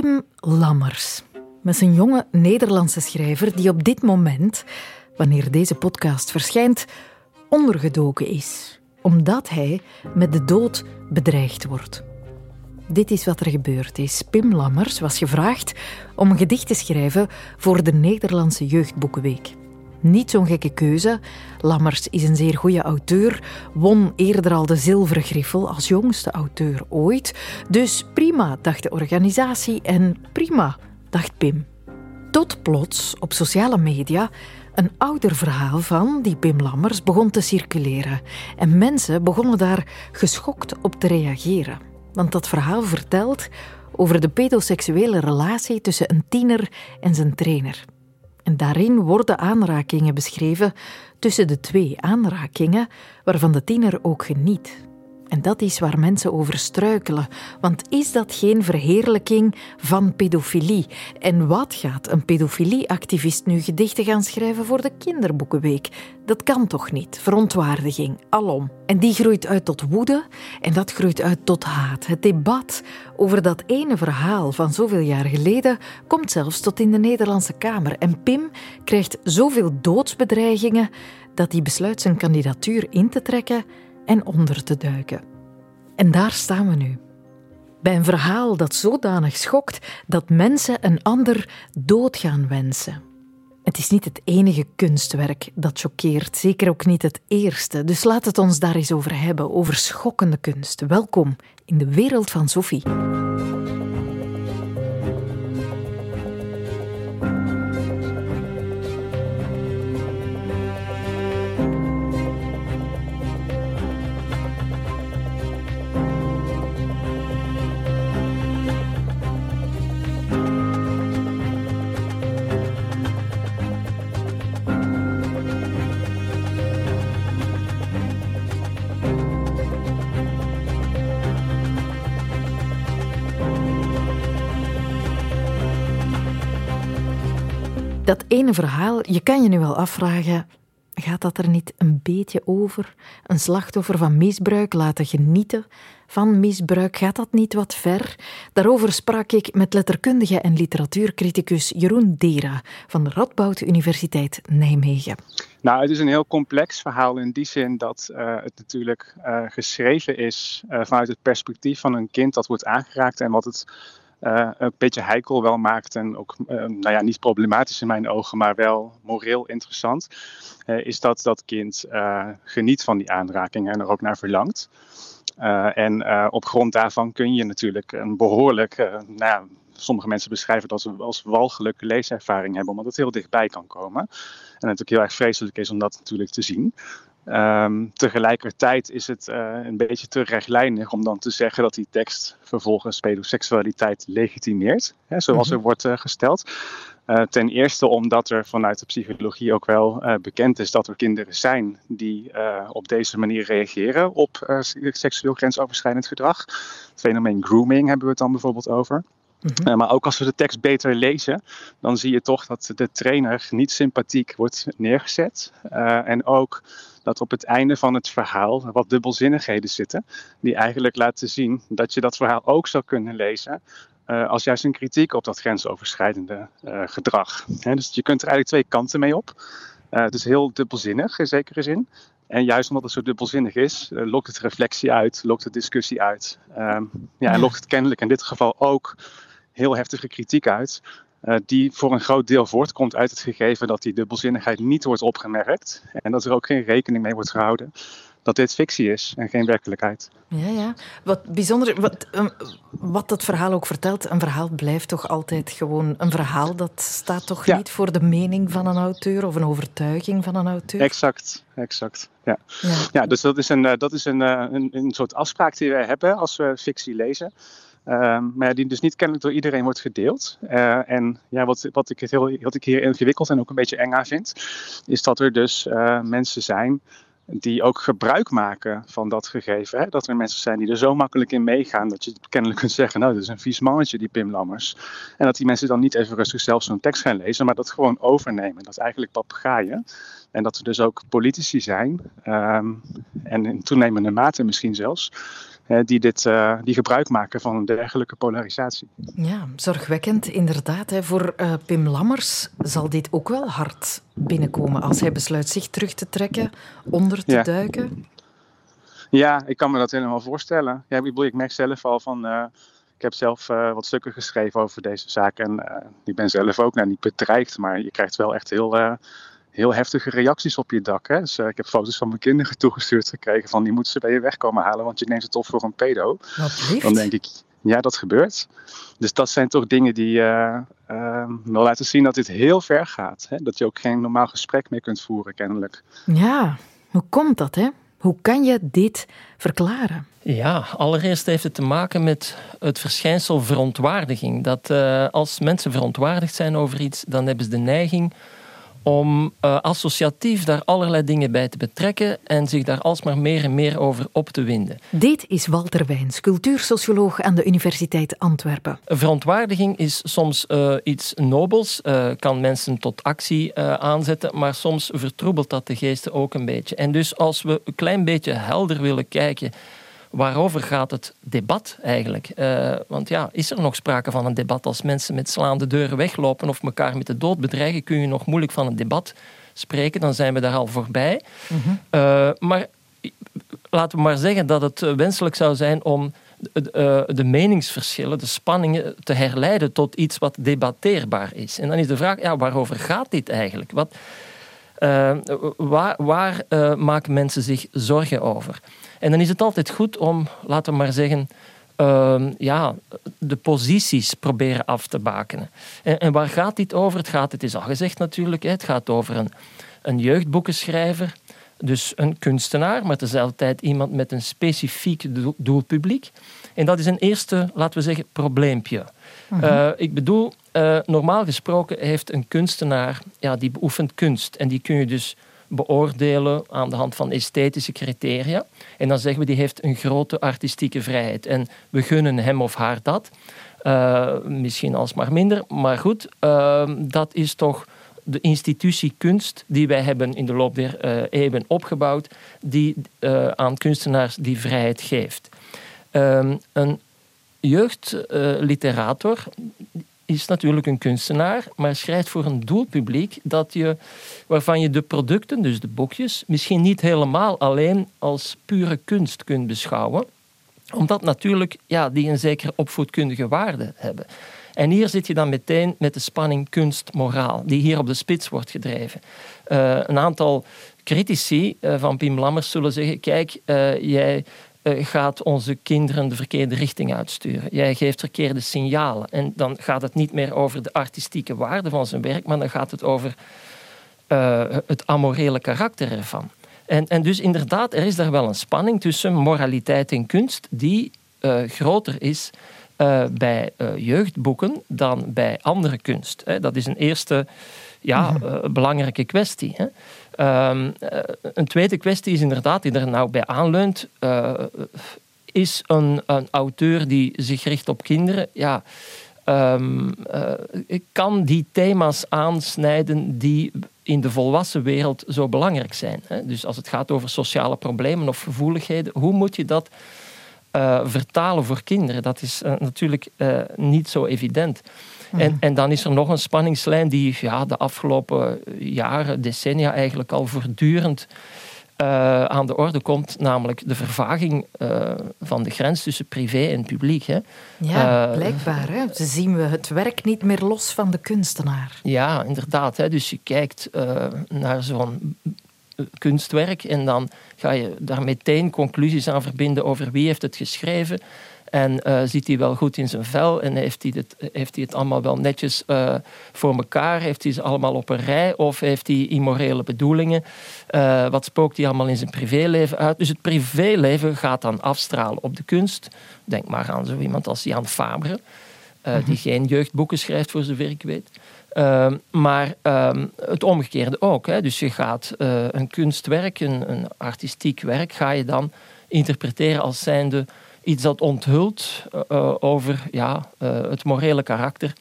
Pim Lammers. Met een jonge Nederlandse schrijver die op dit moment, wanneer deze podcast verschijnt, ondergedoken is, omdat hij met de dood bedreigd wordt. Dit is wat er gebeurd is. Pim Lammers was gevraagd om een gedicht te schrijven voor de Nederlandse Jeugdboekenweek. Niet zo'n gekke keuze. Lammers is een zeer goede auteur, won eerder al de Zilveren Griffel als jongste auteur ooit. Dus prima, dacht de organisatie en prima, dacht Pim. Tot plots op sociale media een ouder verhaal van die Pim Lammers begon te circuleren. En mensen begonnen daar geschokt op te reageren. Want dat verhaal vertelt over de pedoseksuele relatie tussen een tiener en zijn trainer. En daarin worden aanrakingen beschreven tussen de twee aanrakingen, waarvan de tiener ook geniet. En dat is waar mensen over struikelen. Want is dat geen verheerlijking van pedofilie? En wat gaat een pedofilieactivist nu gedichten gaan schrijven voor de kinderboekenweek? Dat kan toch niet? Verontwaardiging, alom. En die groeit uit tot woede en dat groeit uit tot haat. Het debat over dat ene verhaal van zoveel jaar geleden komt zelfs tot in de Nederlandse Kamer. En Pim krijgt zoveel doodsbedreigingen dat hij besluit zijn kandidatuur in te trekken en onder te duiken. En daar staan we nu. Bij een verhaal dat zodanig schokt dat mensen een ander dood gaan wensen. Het is niet het enige kunstwerk dat choqueert, zeker ook niet het eerste. Dus laat het ons daar eens over hebben, over schokkende kunst. Welkom in de wereld van Sophie. Dat ene verhaal, je kan je nu wel afvragen, gaat dat er niet een beetje over? Een slachtoffer van misbruik laten genieten van misbruik, gaat dat niet wat ver? Daarover sprak ik met letterkundige en literatuurcriticus Jeroen Dera van de Radboud Universiteit Nijmegen. Nou, het is een heel complex verhaal in die zin dat uh, het natuurlijk uh, geschreven is uh, vanuit het perspectief van een kind dat wordt aangeraakt en wat het uh, een beetje heikel wel maakt en ook uh, nou ja, niet problematisch in mijn ogen, maar wel moreel interessant, uh, is dat dat kind geniet van die aanraking en er ook naar verlangt. en op grond daarvan kun je natuurlijk een behoorlijk, nou sommige mensen beschrijven het als, als walgelijke leeservaring hebben, omdat het heel dichtbij kan komen. En het natuurlijk heel erg vreselijk is om dat natuurlijk te zien. Um, tegelijkertijd is het uh, een beetje te rechtlijnig om dan te zeggen dat die tekst vervolgens pedoseksualiteit legitimeert, hè, zoals mm -hmm. er wordt uh, gesteld. Uh, ten eerste omdat er vanuit de psychologie ook wel bekend is dat er kinderen zijn die op deze manier reageren op seksueel grensoverschrijdend gedrag. Het fenomeen grooming hebben we het dan bijvoorbeeld over. -hmm. maar ook als we de tekst beter lezen, dan zie je toch dat de trainer niet sympathiek wordt neergezet. en ook dat op het einde van het verhaal wat dubbelzinnigheden zitten, die eigenlijk laten zien dat je dat verhaal ook zou kunnen lezen uh, als juist een kritiek op dat grensoverschrijdende uh, gedrag. He, dus je kunt er eigenlijk twee kanten mee op. Uh, het is heel dubbelzinnig in zekere zin. En juist omdat het zo dubbelzinnig is, lokt het reflectie uit, lokt het discussie uit. Um, ja, en lokt het kennelijk in dit geval ook heel heftige kritiek uit. Uh, die voor een groot deel voortkomt uit het gegeven dat die dubbelzinnigheid niet wordt opgemerkt en dat er ook geen rekening mee wordt gehouden dat dit fictie is en geen werkelijkheid. Ja, ja. Wat bijzonder, wat, um, wat dat verhaal ook vertelt, een verhaal blijft toch altijd gewoon een verhaal. Dat staat toch ja. niet voor de mening van een auteur of een overtuiging van een auteur? Exact, exact. Ja, ja. ja dus dat is, een, dat is een, een, een soort afspraak die wij hebben als we fictie lezen. Um, maar die dus niet kennelijk door iedereen wordt gedeeld. Uh, en ja, wat, wat, ik heel, wat ik hier ingewikkeld en ook een beetje eng aan vind, is dat er dus uh, mensen zijn die ook gebruik maken van dat gegeven. Hè? Dat er mensen zijn die er zo makkelijk in meegaan dat je kennelijk kunt zeggen, nou, dat is een vies mannetje, die Pim Lammers. En dat die mensen dan niet even rustig zelf zo'n tekst gaan lezen, maar dat gewoon overnemen. Dat is eigenlijk papegaaien. En dat er dus ook politici zijn, um, en in toenemende mate misschien zelfs, die, dit, die gebruik maken van een dergelijke polarisatie. Ja, zorgwekkend inderdaad. Hè. Voor Pim Lammers zal dit ook wel hard binnenkomen als hij besluit zich terug te trekken, onder te duiken. Ja, ik kan me dat helemaal voorstellen. Ja, ik, bedoel, ik merk zelf al van. Uh, ik heb zelf uh, wat stukken geschreven over deze zaak. En uh, ik ben zelf ook nou, niet bedreigd, maar je krijgt wel echt heel, heel heftige reacties op je dak. Hè? Dus ik heb foto's van mijn kinderen toegestuurd gekregen van die moeten ze bij je weg komen halen, want je neemt het op voor een pedo. Wat Dan denk ik, ja, dat gebeurt. Dus dat zijn toch dingen die wel laten zien dat dit heel ver gaat. Hè? Dat je ook geen normaal gesprek meer kunt voeren, kennelijk. Ja, hoe komt dat, hè? Hoe kan je dit verklaren? Ja, allereerst heeft het te maken met het verschijnsel verontwaardiging. Dat uh, als mensen verontwaardigd zijn over iets, dan hebben ze de neiging om uh, associatief daar allerlei dingen bij te betrekken en zich daar alsmaar meer en meer over op te winden. Dit is Walter Wijns, cultuursocioloog aan de Universiteit Antwerpen. Verontwaardiging is soms uh, iets nobels, uh, kan mensen tot actie aanzetten, maar soms vertroebelt dat de geesten ook een beetje. En dus als we een klein beetje helder willen kijken waarover gaat het debat eigenlijk? Uh, want ja, is er nog sprake van een debat als mensen met slaande deuren weglopen of elkaar met de dood bedreigen? Kun je nog moeilijk van een debat spreken? Dan zijn we daar al voorbij. Mm -hmm. uh, maar laten we maar zeggen dat het wenselijk zou zijn om de, de meningsverschillen, de spanningen te herleiden tot iets wat debatteerbaar is. En dan is de vraag, ja, waarover gaat dit eigenlijk? Wat, uh, waar, waar maken mensen zich zorgen over? En dan is het altijd goed om, laten we maar zeggen, uh, ja, de posities proberen af te bakenen. En, en, waar gaat dit over? Het gaat, het is al gezegd natuurlijk, het gaat over een, een jeugdboekenschrijver, dus een kunstenaar, maar tezelfde tijd iemand met een specifiek doelpubliek. En dat is een eerste, laten we zeggen, probleempje. Mhm. Uh, ik bedoel, uh, normaal gesproken heeft een kunstenaar, ja, die beoefent kunst. En die kun je dus beoordelen aan de hand van esthetische criteria. En dan zeggen we die heeft een grote artistieke vrijheid. En we gunnen hem of haar dat. Uh, misschien alsmaar minder. Maar goed, uh, dat is toch de institutie kunst die wij hebben in de loop der uh, eeuwen opgebouwd, die aan kunstenaars die vrijheid geeft. Ehm, een jeugdliterator is natuurlijk een kunstenaar, maar schrijft voor een doelpubliek dat je, waarvan je de producten, dus de boekjes, misschien niet helemaal alleen als pure kunst kunt beschouwen. Omdat natuurlijk ja, die een zekere opvoedkundige waarde hebben. En hier zit je dan meteen met de spanning kunst-moraal, die hier op de spits wordt gedreven. Uh, een aantal critici uh, van Pim Lammers zullen zeggen: kijk, uh, jij gaat onze kinderen de verkeerde richting uitsturen. Jij geeft verkeerde signalen. En dan gaat het niet meer over de artistieke waarde van zijn werk, maar dan gaat het over uh, het amorele karakter ervan. En, en dus inderdaad, er is daar wel een spanning tussen moraliteit en kunst die uh, groter is bij jeugdboeken dan bij andere kunst. Dat is een eerste ja, mhm. belangrijke kwestie. Hè. Um, een tweede kwestie is inderdaad, die er nou bij aanleunt, uh, is een, een, auteur die zich richt op kinderen. Ja, um, uh, kan die thema's aansnijden die in de volwassen wereld zo belangrijk zijn. Hè? Dus als het gaat over sociale problemen of gevoeligheden, hoe moet je dat vertalen voor kinderen? Dat is natuurlijk niet zo evident. En, mhm. en dan is er nog een spanningslijn die ja, de afgelopen jaren, decennia eigenlijk al voortdurend uh, aan de orde komt, namelijk de vervaging uh, van de grens tussen privé en publiek. Hè. Ja, uh, blijkbaar. Hè. Ze zien we het werk niet meer los van de kunstenaar. Ja, inderdaad. Hè. Dus je kijkt naar zo'n kunstwerk en dan ga je daar meteen conclusies aan verbinden over wie heeft het geschreven, en uh, zit hij wel goed in zijn vel en heeft hij het, heeft hij het allemaal wel netjes uh, voor elkaar? Heeft hij ze allemaal op een rij of heeft hij immorele bedoelingen? Uh, wat spookt hij allemaal in zijn privéleven uit? Dus het privéleven gaat dan afstralen op de kunst. Denk maar aan zo iemand als Jan Fabre, die mhm. geen jeugdboeken schrijft voor zover ik weet. Ehm, maar um, het omgekeerde ook. Hè. Dus je gaat een kunstwerk, een, een artistiek werk, ga je dan interpreteren als zijnde iets dat onthult uh, over ja, uh, het morele karakter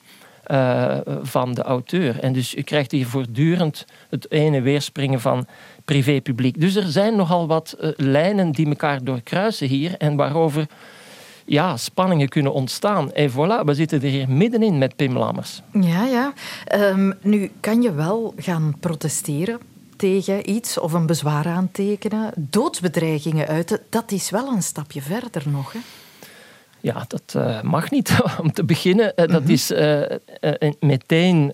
van de auteur. En dus je krijgt hier voortdurend het ene weerspringen van privé-publiek. Dus er zijn nogal wat lijnen die elkaar doorkruisen hier en waarover ja, spanningen kunnen ontstaan. En voilà, we zitten er hier middenin met Pim Lammers. Ja, ja. Um, nu kan je wel gaan protesteren tegen iets of een bezwaar aantekenen. Doodsbedreigingen uiten, dat is wel een stapje verder nog. Hè? Ja, dat uh, mag niet. Om te beginnen, uh, dat mhm. is uh, meteen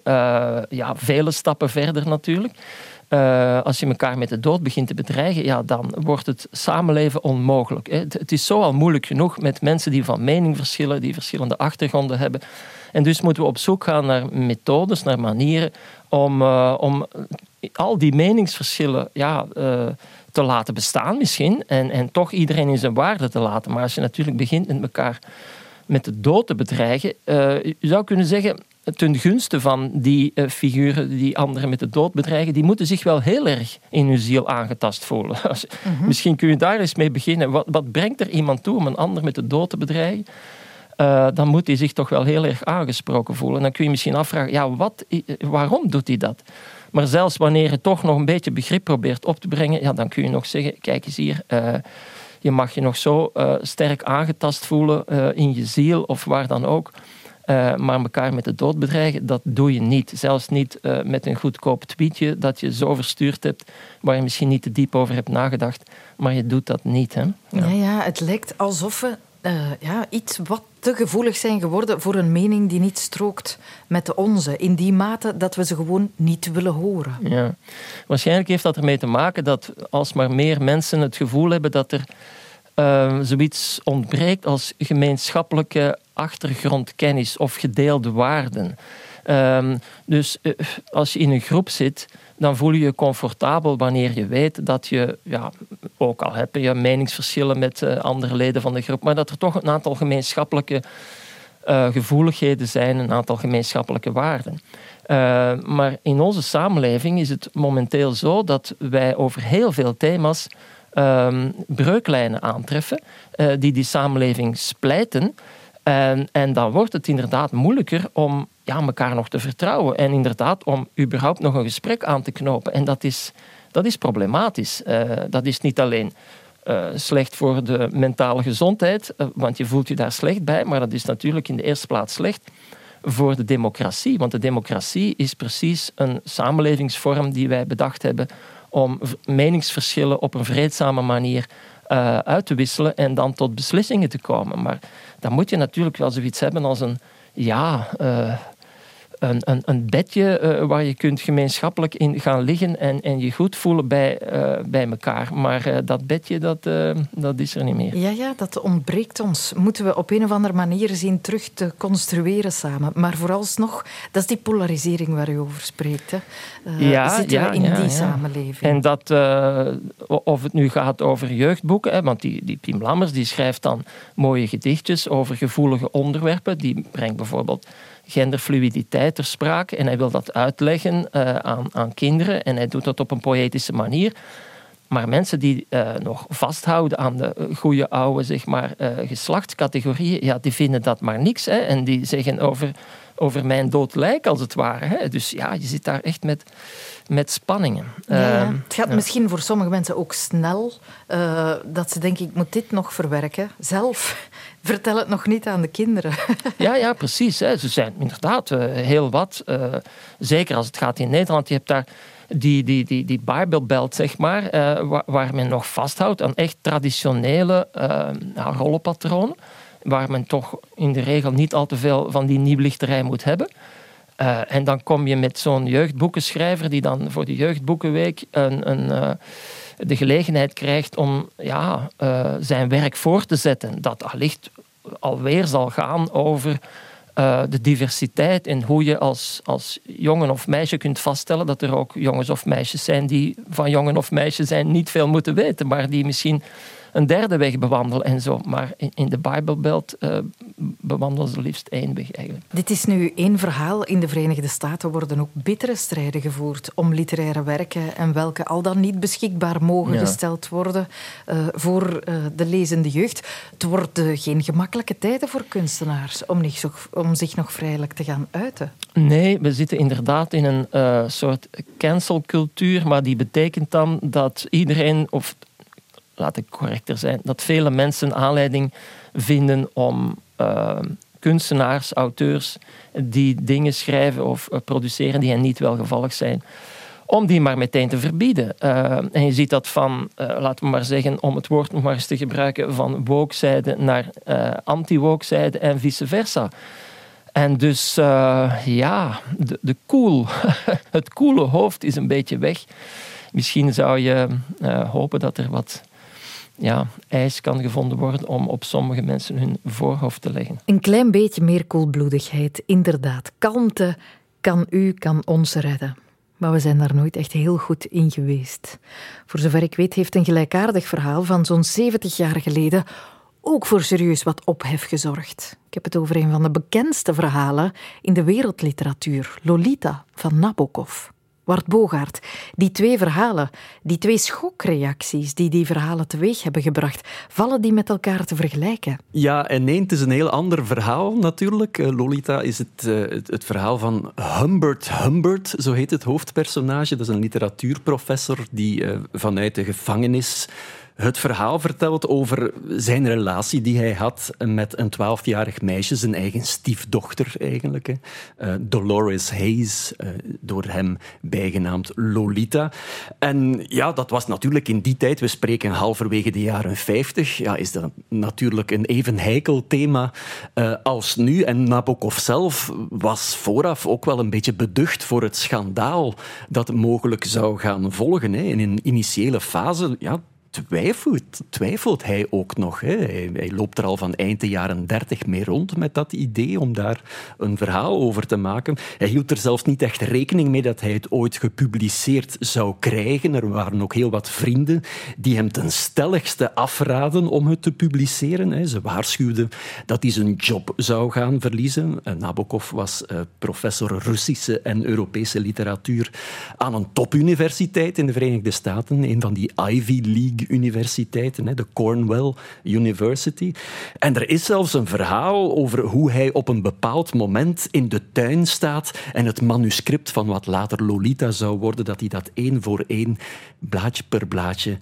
ja, vele stappen verder natuurlijk. Als je elkaar met de dood begint te bedreigen, ja, dan wordt het samenleven onmogelijk. Het, het, is zo al moeilijk genoeg met mensen die van mening verschillen, die verschillende achtergronden hebben. En dus moeten we op zoek gaan naar methodes, naar manieren om, om al die meningsverschillen ja, uh, te laten bestaan misschien. En, en toch iedereen in zijn waarde te laten. Maar als je natuurlijk begint met elkaar met de dood te bedreigen, je zou kunnen zeggen, ten gunste van die uh, figuren die anderen met de dood bedreigen, die moeten zich wel heel erg in hun ziel aangetast voelen. Mhm. Misschien kun je daar eens mee beginnen. Wat, wat, brengt er iemand toe om een ander met de dood te bedreigen? Uh, dan moet hij zich toch wel heel erg aangesproken voelen. Dan kun je misschien afvragen, ja, wat, waarom doet hij dat? Maar zelfs wanneer je toch nog een beetje begrip probeert op te brengen, ja, dan kun je nog zeggen, kijk eens hier, uh, je mag je nog zo sterk aangetast voelen in je ziel of waar dan ook. Uh, maar elkaar met de dood bedreigen, dat doe je niet. Zelfs niet met een goedkoop tweetje dat je zo verstuurd hebt, waar je misschien niet te diep over hebt nagedacht. Maar je doet dat niet. Hè? Ja. ja, ja het lijkt alsof we uh, ja, iets wat te gevoelig zijn geworden voor een mening die niet strookt met de onze. In die mate dat we ze gewoon niet willen horen. Ja. Waarschijnlijk heeft dat ermee te maken dat als maar meer mensen het gevoel hebben dat er uh, zoiets ontbreekt als gemeenschappelijke achtergrondkennis of gedeelde waarden. Um, dus uh, als je in een groep zit, dan voel je je comfortabel wanneer je weet dat je, ja, ook al heb je meningsverschillen met uh, andere leden van de groep, maar dat er toch een aantal gemeenschappelijke uh, gevoeligheden zijn, een aantal gemeenschappelijke waarden. maar in onze samenleving is het momenteel zo dat wij over heel veel thema's um, breuklijnen aantreffen die die samenleving splijten. En, en, dan wordt het inderdaad moeilijker om ja, elkaar nog te vertrouwen en inderdaad om überhaupt nog een gesprek aan te knopen. En dat is, dat is problematisch. Uh, dat is niet alleen uh, slecht voor de mentale gezondheid, want je voelt je daar slecht bij, maar dat is natuurlijk in de eerste plaats slecht voor de democratie. Want de democratie is precies een samenlevingsvorm die wij bedacht hebben om meningsverschillen op een vreedzame manier uit te wisselen en dan tot beslissingen te komen. Maar dan moet je natuurlijk wel zoiets hebben als een ja, een, een, een bedje uh, waar je kunt gemeenschappelijk in gaan liggen en, en je goed voelen bij, uh, bij elkaar. Maar uh, dat bedje, dat, dat is er niet meer. Ja, ja, dat ontbreekt ons. Moeten we op een of andere manier zien terug te construeren samen. Maar vooralsnog, dat is die polarisering waar u over spreekt. Hè. Ja, zitten ja, we in ja, die ja. samenleving. En dat, of het nu gaat over jeugdboeken, hè, want die, die Piem Lammers die schrijft dan mooie gedichtjes over gevoelige onderwerpen. Die brengt bijvoorbeeld genderfluiditeit ter sprake en hij wil dat uitleggen uh, aan, aan kinderen en hij doet dat op een poëtische manier. Maar mensen die uh, nog vasthouden aan de goede oude zeg maar, uh, geslachtscategorieën, ja, die vinden dat maar niks. Hè, en die zeggen over, over mijn dood lijk, als het ware. Hè. Dus ja, je zit daar echt met, met spanningen. Ja, uh, het gaat ja. misschien voor sommige mensen ook snel, dat ze denken, ik moet dit nog verwerken, zelf. Vertel het nog niet aan de kinderen. ja, ja, precies. Hè. Ze zijn inderdaad uh, heel wat. Uh, zeker als het gaat in Nederland. Je hebt daar die, die, die, die Bijbelbelt, zeg maar, uh, waar, men nog vasthoudt aan echt traditionele rollenpatronen. Waar men toch in de regel niet al te veel van die nieuwlichterij moet hebben. en dan kom je met zo'n jeugdboekenschrijver die dan voor de jeugdboekenweek een, een de gelegenheid krijgt om ja, uh, zijn werk voor te zetten. Dat allicht alweer zal gaan over uh, de diversiteit en hoe je als, als jongen of meisje kunt vaststellen dat er ook jongens of meisjes zijn die van jongen of meisje zijn niet veel moeten weten, maar die misschien een derde weg bewandelen en zo. Maar in, in de Bijbelbelt uh, bewandelen ze liefst weg eigenlijk. Dit is nu één verhaal. In de Verenigde Staten worden ook bittere strijden gevoerd om literaire werken en welke al dan niet beschikbaar mogen gesteld worden uh, voor uh, de lezende jeugd. Het worden geen gemakkelijke tijden voor kunstenaars om, niet zo, om zich nog vrijelijk te gaan uiten. Nee, we zitten inderdaad in een uh, soort cancelcultuur, maar die betekent dan dat iedereen, of laat ik correcter zijn, dat vele mensen aanleiding vinden om uh, kunstenaars, auteurs die dingen schrijven of uh, produceren die hen niet welgevallig zijn, om die maar meteen te verbieden. Uh, en je ziet dat van, laten we maar zeggen, om het woord nog maar eens te gebruiken, van woke naar anti-woke en vice versa. En dus ja, de, de cool, het coole hoofd is een beetje weg. Misschien zou je hopen dat er wat ja, ijs kan gevonden worden om op sommige mensen hun voorhoofd te leggen. Een klein beetje meer koelbloedigheid, inderdaad. Kalmte kan u, kan ons redden. Maar we zijn daar nooit echt heel goed in geweest. Voor zover ik weet heeft een gelijkaardig verhaal van zo'n 70 jaar geleden ook voor serieus wat ophef gezorgd. Ik heb het over een van de bekendste verhalen in de wereldliteratuur, Lolita van Nabokov. Wart Bogaert, die twee verhalen, die twee schokreacties die die verhalen teweeg hebben gebracht, vallen die met elkaar te vergelijken? Ja en nee, het is een heel ander verhaal natuurlijk. Eh, Lolita is het, uh, het, het, verhaal van Humbert Humbert, zo heet het hoofdpersonage. Dat is een literatuurprofessor die uh, vanuit de gevangenis het verhaal vertelt over zijn relatie die hij had met een twaalfjarig meisje, zijn eigen stiefdochter eigenlijk. Uh, Dolores Hayes, uh, door hem bijgenaamd Lolita. En ja, dat was natuurlijk in die tijd, we spreken halverwege de jaren 50, ja, is dat natuurlijk een even heikel thema uh, als nu. En Nabokov zelf was vooraf ook wel een beetje beducht voor het schandaal dat mogelijk zou gaan volgen. Hè. In een initiële fase, ja, twijfelt, twijfelt hij ook nog. Hè. Hij, loopt er al van eind de jaren dertig mee rond met dat idee om daar een verhaal over te maken. Hij hield er zelfs niet echt rekening mee dat hij het ooit gepubliceerd zou krijgen. Er waren ook heel wat vrienden die hem ten stelligste afraden om het te publiceren. Hè. Ze waarschuwden dat hij zijn job zou gaan verliezen. Nabokov was uh, professor Russische en Europese literatuur aan een topuniversiteit in de Verenigde Staten, een van die Ivy League universiteiten, de Cornell University. En er is zelfs een verhaal over hoe hij op een bepaald moment in de tuin staat en het manuscript van wat later Lolita zou worden, dat hij dat één voor één, blaadje per blaadje,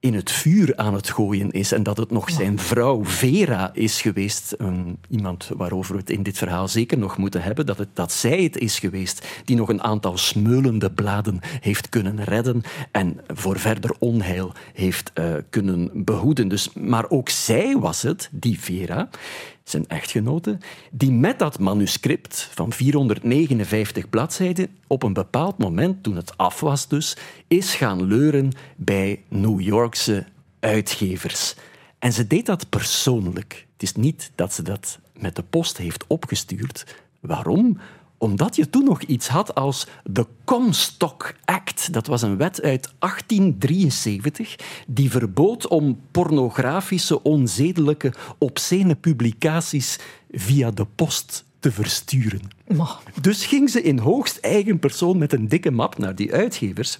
in het vuur aan het gooien is en dat het nog zijn vrouw Vera is geweest, um, iemand waarover we het in dit verhaal zeker nog moeten hebben, dat, het, dat zij het is geweest die nog een aantal smeulende bladen heeft kunnen redden en voor verder onheil heeft uh, kunnen behoeden. Dus, maar ook zij was het, die Vera, zijn echtgenote, die met dat manuscript van 459 bladzijden op een bepaald moment, toen het af was dus, is gaan leuren bij New Yorkse uitgevers. En ze deed dat persoonlijk. Het is niet dat ze dat met de post heeft opgestuurd. Waarom? Omdat je toen nog iets had als de Comstock Act. Dat was een wet uit 1873 die verbood om pornografische, onzedelijke, obscene publicaties via de post te versturen. Dus ging ze in hoogst eigen persoon met een dikke map naar die uitgevers.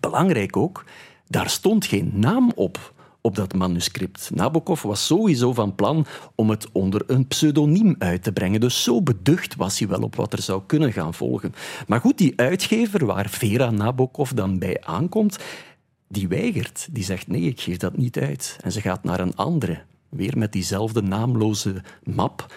Belangrijk ook, daar stond geen naam op op dat manuscript. Nabokov was sowieso van plan om het onder een pseudoniem uit te brengen. Dus zo beducht was hij wel op wat er zou kunnen gaan volgen. Maar goed, die uitgever waar Vera Nabokov dan bij aankomt, die weigert. Die zegt nee, ik geef dat niet uit. En ze gaat naar een andere, weer met diezelfde naamloze map.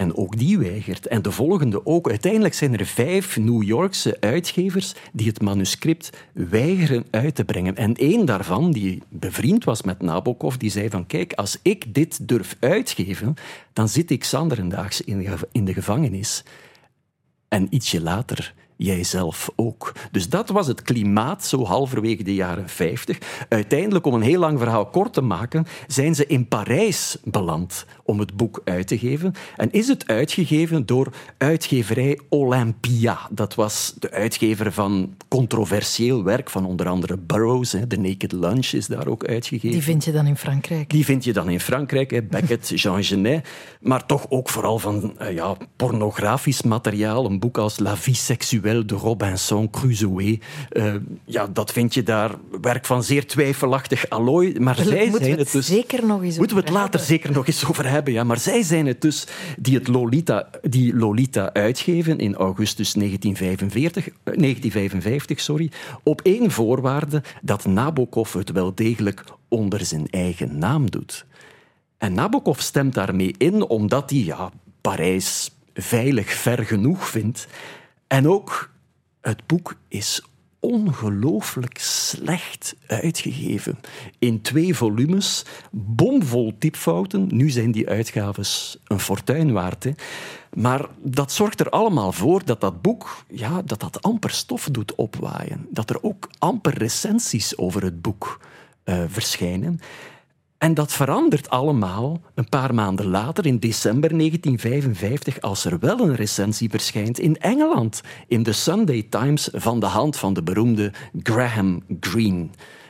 En ook die weigert. En de volgende ook. Uiteindelijk zijn er vijf New Yorkse uitgevers die het manuscript weigeren uit te brengen. En één daarvan, die bevriend was met Nabokov, die zei van kijk, als ik dit durf uitgeven, dan zit ik zanderendaags in de gevangenis. En ietsje later jijzelf ook. Dus dat was het klimaat zo halverwege de jaren 50. Uiteindelijk, om een heel lang verhaal kort te maken, zijn ze in Parijs beland om het boek uit te geven. En is het uitgegeven door uitgeverij Olympia. Dat was de uitgever van controversieel werk van onder andere Burroughs. The Naked Lunch is daar ook uitgegeven. Die vind je dan in Frankrijk? Die vind je dan in Frankrijk, Beckett, Jean Genet. Maar toch ook vooral van uh, ja, pornografisch materiaal. Een boek als La vie sexuelle de Robinson Crusoe. Uh, ja, dat vind je daar. Werk van zeer twijfelachtig allooi. Maar zij Moeten zijn we het, dus... zeker nog eens Moeten we het later hebben? zeker nog eens over hebben, ja. Maar zij zijn het dus die het Lolita, die Lolita uitgeven in augustus 1945, eh, 1955, sorry, op één voorwaarde dat Nabokov het wel degelijk onder zijn eigen naam doet. En Nabokov stemt daarmee in omdat hij ja, Parijs veilig ver genoeg vindt. En ook het boek is ongelooflijk slecht uitgegeven. In twee volumes, bomvol typfouten. Nu zijn die uitgaves een fortuin waard. Hè. Maar dat zorgt er allemaal voor dat dat boek ja, dat dat amper stof doet opwaaien. Dat er ook amper recensies over het boek eh, verschijnen. En dat verandert allemaal een paar maanden later, in december 1955, als er wel een recensie verschijnt in Engeland, in de Sunday Times van de hand van de beroemde Graham Greene.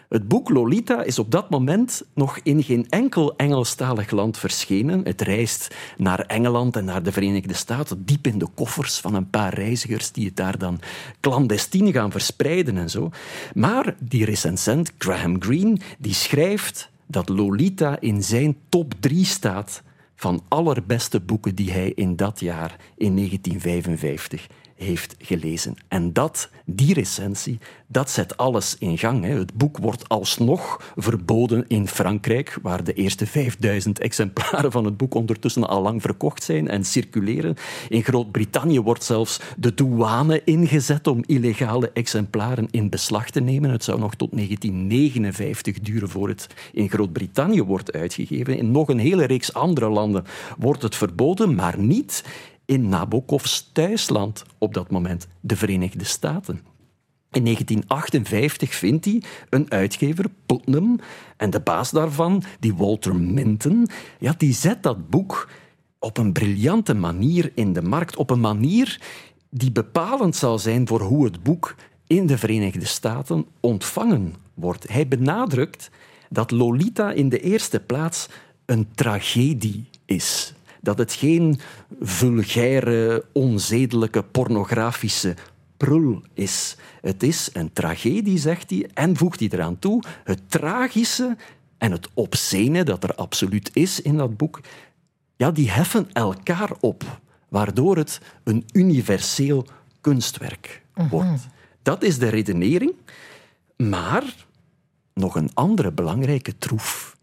Het boek Lolita is op dat moment nog in geen enkel Engelstalig land verschenen. Het reist naar Engeland en naar de Verenigde Staten, diep in de koffers van een paar reizigers die het daar dan clandestien gaan verspreiden en zo. Maar die recensent Graham Greene die schrijft dat Lolita in zijn top 3 staat van allerbeste boeken die hij in dat jaar, in 1955, heeft gelezen. En dat, die recensie, dat zet alles in gang. Hè. Het boek wordt alsnog verboden in Frankrijk, waar de eerste 5000 exemplaren van het boek ondertussen al lang verkocht zijn en circuleren. In Groot-Brittannië wordt zelfs de douane ingezet om illegale exemplaren in beslag te nemen. Het zou nog tot 1959 duren voor het in Groot-Brittannië wordt uitgegeven. In nog een hele reeks andere landen wordt het verboden, maar niet in Nabokovs thuisland op dat moment, de Verenigde Staten. In 1958 vindt hij een uitgever, Putnam, en de baas daarvan, die Walter Minton, ja, die zet dat boek op een briljante manier in de markt, op een manier die bepalend zal zijn voor hoe het boek in de Verenigde Staten ontvangen wordt. Hij benadrukt dat Lolita in de eerste plaats een tragedie is dat het geen vulgaire, onzedelijke, pornografische prul is. Het is een tragedie, zegt hij, en voegt hij eraan toe, het tragische en het obscene dat er absoluut is in dat boek, ja, die heffen elkaar op, waardoor het een universeel kunstwerk wordt. Dat is de redenering, maar nog een andere belangrijke troef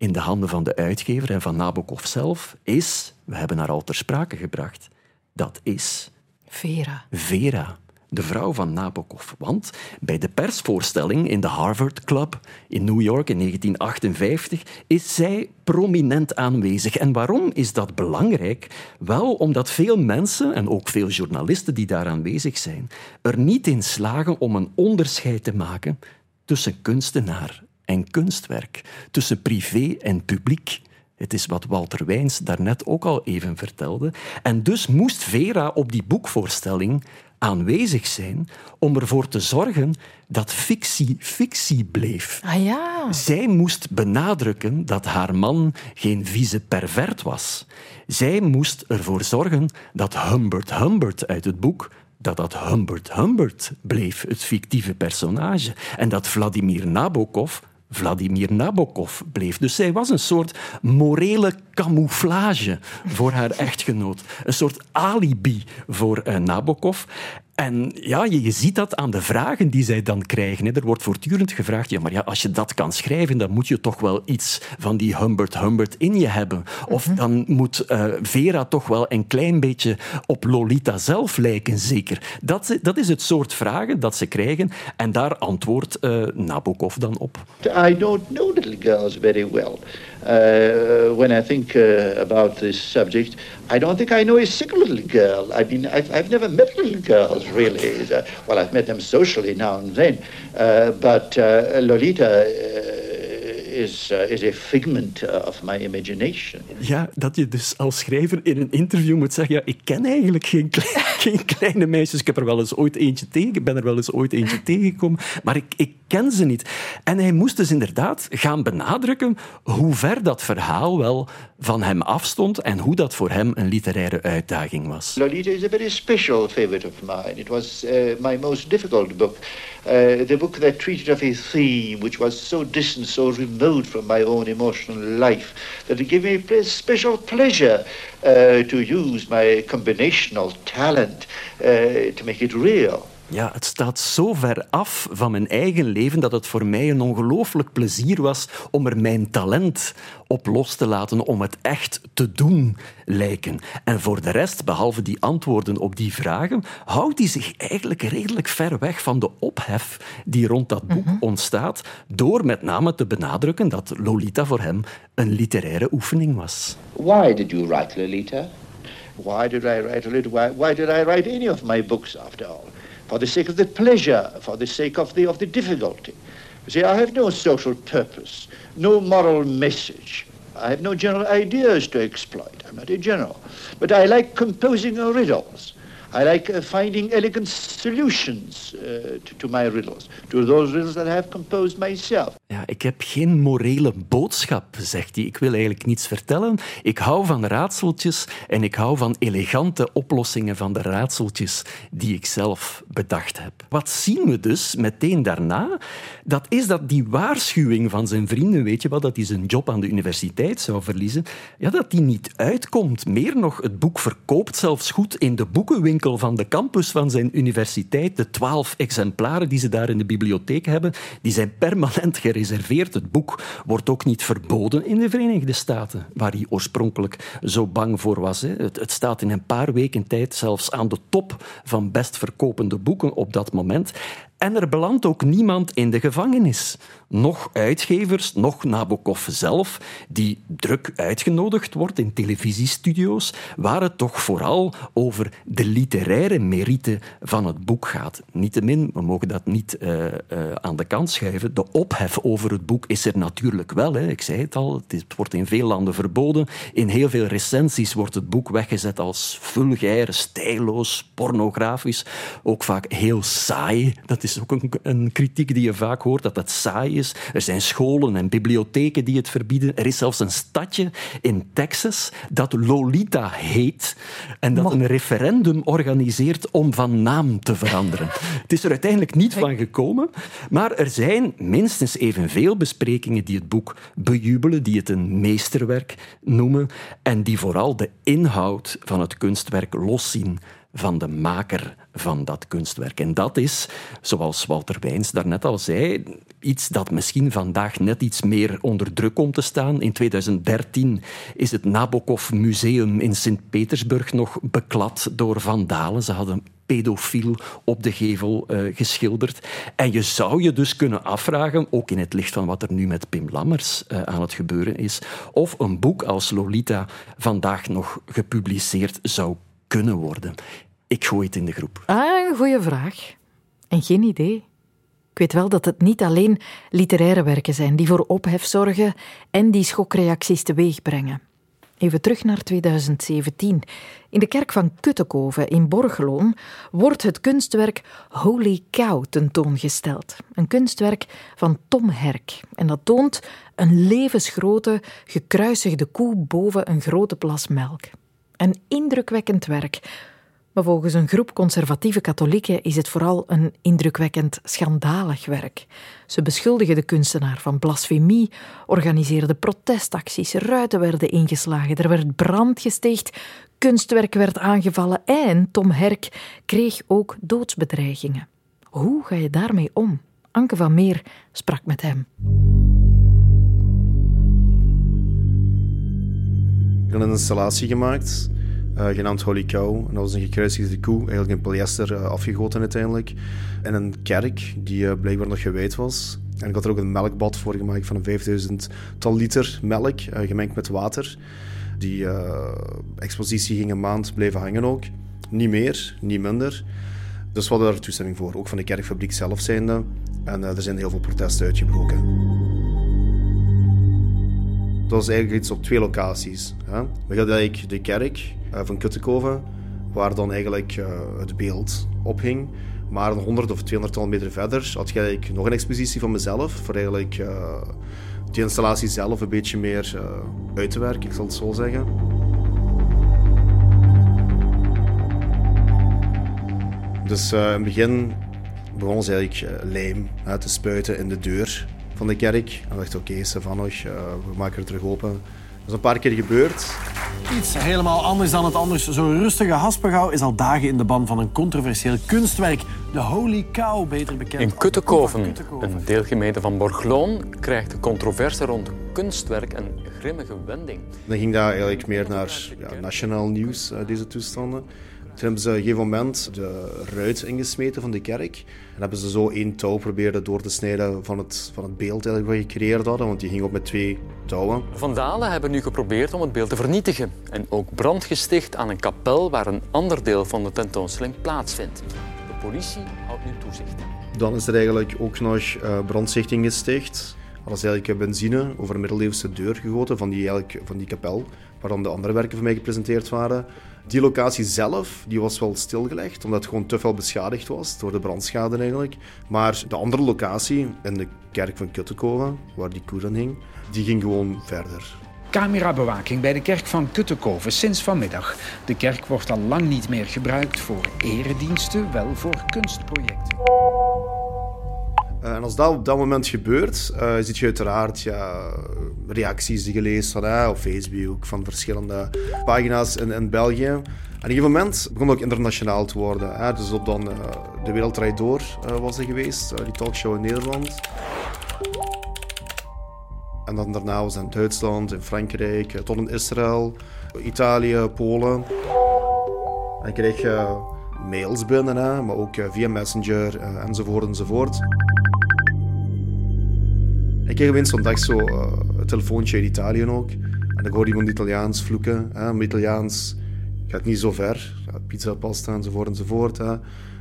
in de handen van de uitgever en van Nabokov zelf is, we hebben haar al ter sprake gebracht, dat is Vera. Vera, de vrouw van Nabokov. Want bij de persvoorstelling in de Harvard Club in New York in 1958 is zij prominent aanwezig. En waarom is dat belangrijk? Wel omdat veel mensen, en ook veel journalisten die daar aanwezig zijn, er niet in slagen om een onderscheid te maken tussen kunstenaar en kunstwerk, tussen privé en publiek. Het is wat Walter Wijns daarnet ook al even vertelde. En dus moest Vera op die boekvoorstelling aanwezig zijn om ervoor te zorgen dat fictie fictie bleef. Ah ja. Zij moest benadrukken dat haar man geen vieze pervert was. Zij moest ervoor zorgen dat Humbert Humbert uit het boek dat dat Humbert Humbert bleef, het fictieve personage, en dat Vladimir Nabokov Vladimir Nabokov bleef. Dus zij was een soort morele camouflage voor haar echtgenoot. Een soort alibi voor uh, Nabokov. En ja, je, je, ziet dat aan de vragen die zij dan krijgen. Hè. Er wordt voortdurend gevraagd, ja, maar ja, als je dat kan schrijven, dan moet je toch wel iets van die Humbert Humbert in je hebben. Of mm -hmm. dan moet uh, Vera toch wel een klein beetje op Lolita zelf lijken, zeker. Dat, dat is het soort vragen dat ze krijgen. En daar antwoordt uh, Nabokov dan op. I don't know little girls very well. Uh, when I think uh, about this subject, I don't think I know a single little girl. I mean, I've, I've never met little girls, really. Uh, well, I've met them socially now and then. Uh, but uh, Lolita is, uh, is a figment uh, of my imagination. Ja, dat je dus als schrijver in een interview moet zeggen: ja, ik ken eigenlijk geen, geen kleine meisjes. Ik heb er wel eens ooit eentje tegen, ik ben er wel eens ooit eentje tegengekomen, maar ik, ik ken ze niet. En hij moest dus inderdaad gaan benadrukken hoe ver dat verhaal wel van hem afstond en hoe dat voor hem een literaire uitdaging was. Lolita is a very special favorite of mine. It was uh, my most difficult book. Uh, the book that treated of a theme which was so distant, so remote from my own emotional life, that it gave me special pleasure uh, to use my combinational talent uh, to make it real. Ja, het staat zo ver af van mijn eigen leven dat het voor mij een ongelooflijk plezier was om er mijn talent op los te laten, om het echt te doen lijken. En voor de rest, behalve die antwoorden op die vragen, houdt hij zich eigenlijk redelijk ver weg van de ophef die rond dat boek mhm. ontstaat, door met name te benadrukken dat Lolita voor hem een literaire oefening was. Why did you write Lolita? Why did I write Lolita? Why, why did I write any of my books after all? For the sake of the pleasure, for the sake of the, of the difficulty. You see, I have no social purpose, no moral message. I have no general ideas to exploit. I'm not a general. But I like composing riddles. I like uh, finding elegant solutions uh, to, to, my riddles, to those riddles that I have composed myself. Ja, ik heb geen morele boodschap, zegt hij. Ik wil eigenlijk niets vertellen. Ik hou van raadseltjes en ik hou van elegante oplossingen van de raadseltjes die ik zelf bedacht heb. Wat zien we dus meteen daarna? Dat is dat die waarschuwing van zijn vrienden, weet je wat, dat hij zijn job aan de universiteit zou verliezen, ja, dat die niet uitkomt. Meer nog, het boek verkoopt zelfs goed in de boekenwinkel van de campus van zijn universiteit. De twaalf exemplaren die ze daar in de bibliotheek hebben, die zijn permanent gereserveerd. Het boek wordt ook niet verboden in de Verenigde Staten, waar hij oorspronkelijk zo bang voor was. Het, staat in een paar weken tijd zelfs aan de top van best verkopende boeken op dat moment. En er belandt ook niemand in de gevangenis. Nog uitgevers, nog Nabokov zelf, die druk uitgenodigd wordt in televisiestudio's, waar het toch vooral over de literaire merite van het boek gaat. Niettemin, we mogen dat niet uh, uh, aan de kant schuiven. De ophef over het boek is er natuurlijk wel. Hè. Ik zei het al, het wordt in veel landen verboden. In heel veel recensies wordt het boek weggezet als vulgair, stijloos, pornografisch. Ook vaak heel saai. Dat is is ook een, een, kritiek die je vaak hoort, dat het saai is. Er zijn scholen en bibliotheken die het verbieden. Er is zelfs een stadje in Texas dat Lolita heet en dat een referendum organiseert om van naam te veranderen. het is er uiteindelijk niet van gekomen, maar er zijn minstens evenveel besprekingen die het boek bejubelen, die het een meesterwerk noemen en die vooral de inhoud van het kunstwerk loszien van de maker van dat kunstwerk. En dat is, zoals Walter Wijns daarnet al zei, iets dat misschien vandaag net iets meer onder druk komt te staan. In 2013 is het Nabokov Museum in Sint-Petersburg nog beklad door vandalen. Ze hadden pedofiel op de gevel uh, geschilderd. En je zou je dus kunnen afvragen, ook in het licht van wat er nu met Pim Lammers uh, aan het gebeuren is, of een boek als Lolita vandaag nog gepubliceerd zou kunnen worden. Ik gooi het in de groep. Ah, een goede vraag. En geen idee. Ik weet wel dat het niet alleen literaire werken zijn die voor ophef zorgen en die schokreacties teweeg brengen. Even terug naar 2017. In de kerk van Kuttekoven in Borgeloon wordt het kunstwerk Holy Cow tentoongesteld. Een kunstwerk van Tom Herk. En dat toont een levensgrote, gekruisigde koe boven een grote plas melk. Een indrukwekkend werk maar volgens een groep conservatieve katholieken is het vooral een indrukwekkend schandalig werk. Ze beschuldigen de kunstenaar van blasfemie, organiseerden protestacties, ruiten werden ingeslagen, er werd brand gesticht, kunstwerk werd aangevallen en Tom Herk kreeg ook doodsbedreigingen. Hoe ga je daarmee om? Anke van Meer sprak met hem. Ik heb een installatie gemaakt uh, genaamd Holy Cow. En dat was een gekruisigde koe, eigenlijk in polyester uh, afgegoten uiteindelijk. En een kerk die uh, blijkbaar nog gewijd was. En ik had er ook een melkbad voor gemaakt van een 5000 tal liter melk, gemengd met water. Die expositie ging een maand blijven hangen ook. Niet meer, niet minder. Dus we hadden daar toestemming voor, ook van de kerkfabriek zelf zijnde. En er zijn heel veel protesten uitgebroken. Dat was eigenlijk iets op twee locaties. Hè. We hadden eigenlijk de kerk van Kuttekoven, waar dan eigenlijk het beeld ophing. Maar een 100 of 200 meter verder had eigenlijk nog een expositie van mezelf. Voor eigenlijk uh, die installatie zelf een beetje meer uit te werken, ik zal het zo zeggen. Dus in het begin begon ze eigenlijk lijm te spuiten in de deur van de kerk. En dacht oké, okay, we maken het terug open is een paar keer gebeurd. Iets helemaal anders dan het anders zo rustige Haspengouw is al dagen in de ban van een controversieel kunstwerk. De Holy Cow, beter bekend In Kuttekoven, een deelgemeente van Borgloon, krijgt de controverse rond kunstwerk een grimmige wending. Dan ging dat eigenlijk meer naar ja, nationaal nieuws, uh, deze toestanden. Toen hebben ze op een gegeven moment de ruit ingesmeten van de kerk. En hebben ze zo één touw proberen door te snijden van het, van het beeld wat we gecreëerd hadden, want die ging op met twee touwen. Vandalen hebben nu geprobeerd om het beeld te vernietigen. En ook brand gesticht aan een kapel waar een ander deel van de tentoonstelling plaatsvindt. De politie houdt nu toezicht. Dan is er eigenlijk ook nog uh, brandstichting gesticht. Er is eigenlijk benzine over een middeleeuwse deur gegoten van die, eigenlijk, van die kapel, waar dan de andere werken van mij gepresenteerd waren. Die locatie zelf die was wel stilgelegd, omdat het gewoon te veel beschadigd was door de brandschade eigenlijk. Maar de andere locatie, in de kerk van Kuttekoven, waar die koer hing, die ging gewoon verder. Camerabewaking bij de kerk van Kuttekoven sinds vanmiddag. De kerk wordt al lang niet meer gebruikt voor erediensten, wel voor kunstprojecten. Uh, en als dat op dat moment gebeurt, uh, zie je uiteraard ja, reacties die je leest van, op Facebook van verschillende pagina's in, in België. En op een gegeven moment begon het ook internationaal te worden. Dus op dan uh, De Wereld Draait Door was er geweest, die talkshow in Nederland. En dan daarna was het in Duitsland, in Frankrijk, tot in Israël, Italië, Polen. En kreeg mails binnen, hè, maar ook via Messenger enzovoort enzovoort. Ik kreeg opeens zo'n dag zo een telefoontje uit Italië ook. En dan hoorde iemand Italiaans vloeken. Hè. Mijn Italiaans gaat niet zo ver. Pizza, pasta enzovoort enzovoort. Hè.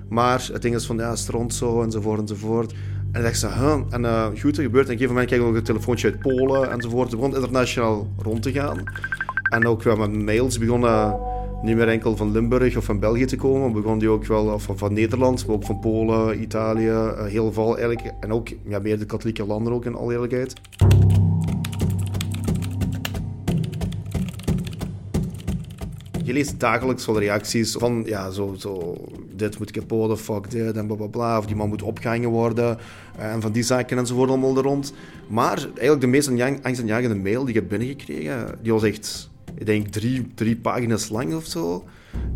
Maar het ding is van, ja, stront zo enzovoort enzovoort. En ik dacht zo, huh? En uh, goed, er gebeurt. En op een gegeven moment kreeg ik ook een telefoontje uit Polen enzovoort. Het begon internationaal rond te gaan. En ook wel met mails begonnen niet meer enkel van Limburg of van België te komen. We begonnen die ook wel of van Nederland, maar ook van Polen, Italië, eh, heel veel eigenlijk. En ook ja, meer de katholieke landen ook in alle eerlijkheid. Je leest dagelijks wel reacties van, ja, zo, zo, dit moet kapot, fuck dit, en bla bla Of die man moet opgehangen worden. Eh, en van die zaken enzovoort allemaal er rond. Maar eigenlijk de meest angstaanjagende mail die ik heb binnengekregen, die was echt ik denk drie, drie pagina's lang of zo.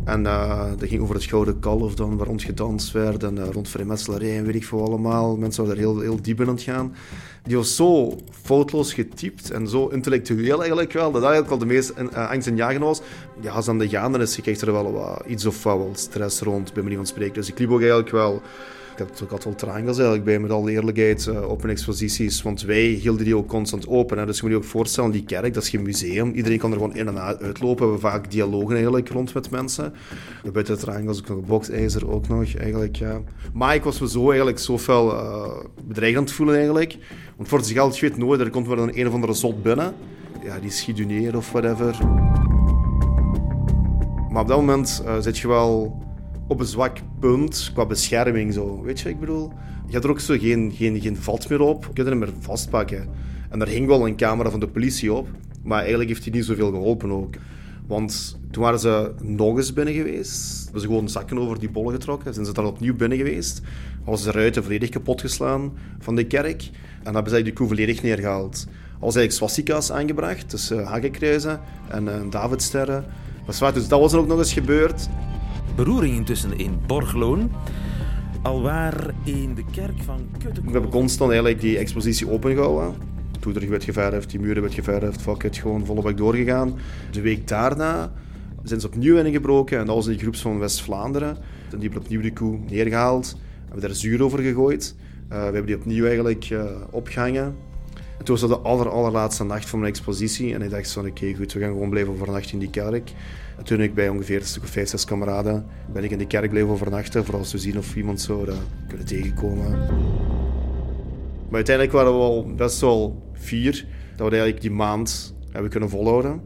En uh, dat ging over het Gouden Kalf dan, waar rond gedanst werd. En uh, rond vrijmetselarij en weet ik veel allemaal. Mensen waren er heel, heel diep in aan het gaan. Die was zo foutloos getypt en zo intellectueel eigenlijk wel. Dat eigenlijk al de meest uh, angst en jagen was. Ja, als aan de gaande is, je er wel wat, iets of wat stress rond, bij manier van spreken. Dus ik liep ook eigenlijk wel ik had ook altijd triangles eigenlijk bij, met alle eerlijkheid, uh, open exposities. Want wij hielden die ook constant open. Hè. Dus je moet je ook voorstellen, die kerk, dat is geen museum. Iedereen kan er gewoon in en uitlopen. We hebben vaak dialogen eigenlijk rond met mensen. Buiten het triangles ook nog boxijzer ook nog eigenlijk, ja. Maar ik was me zo eigenlijk zoveel uh, bedreigend voelen eigenlijk. Want voor het geld, je weet nooit, er komt wel een, een of andere zot binnen. Ja, die schiet neer of whatever. Maar op dat moment uh, zit je wel op een zwak punt qua bescherming. Zo. Weet je ik bedoel? Je had er ook zo geen, geen, geen vat meer op. Je kunt niet meer vastpakken. En daar hing wel een camera van de politie op. Maar eigenlijk heeft hij niet zoveel geholpen ook. Want toen waren ze nog eens binnen geweest. Hebben ze gewoon zakken over die bollen getrokken. Zijn ze daar opnieuw binnen geweest. Was de ruiten volledig kapot geslaan van de kerk. En hebben ze de koe volledig neergehaald. Er was eigenlijk swastika's aangebracht. Uh, hagenkruizen en uh, Davidsterren. Dus dat was er ook nog eens gebeurd beroering intussen in Borgloon. Alwaar in de kerk van Kuttekoven. We hebben constant eigenlijk die expositie opengehouden. Toen er werd geverfd, die muren werd geverfd, fuck it, gewoon volop doorgegaan. De week daarna zijn ze opnieuw ingebroken en dat was die groep van West-Vlaanderen. Die hebben opnieuw de koe neergehaald, hebben daar zuur over gegooid. we hebben die opnieuw eigenlijk uh, opgehangen. En toen was dat de aller, allerlaatste nacht van mijn expositie. En ik dacht van oké, goed, we gaan gewoon blijven overnachten in die kerk. En toen ik bij ongeveer een stuk of vijf, zes kameraden ben ik in die kerk blijven overnachten. Vooral te zien of iemand zou uh, kunnen tegenkomen. Maar uiteindelijk waren we al best wel vier. Dat we eigenlijk die maand hebben kunnen volhouden.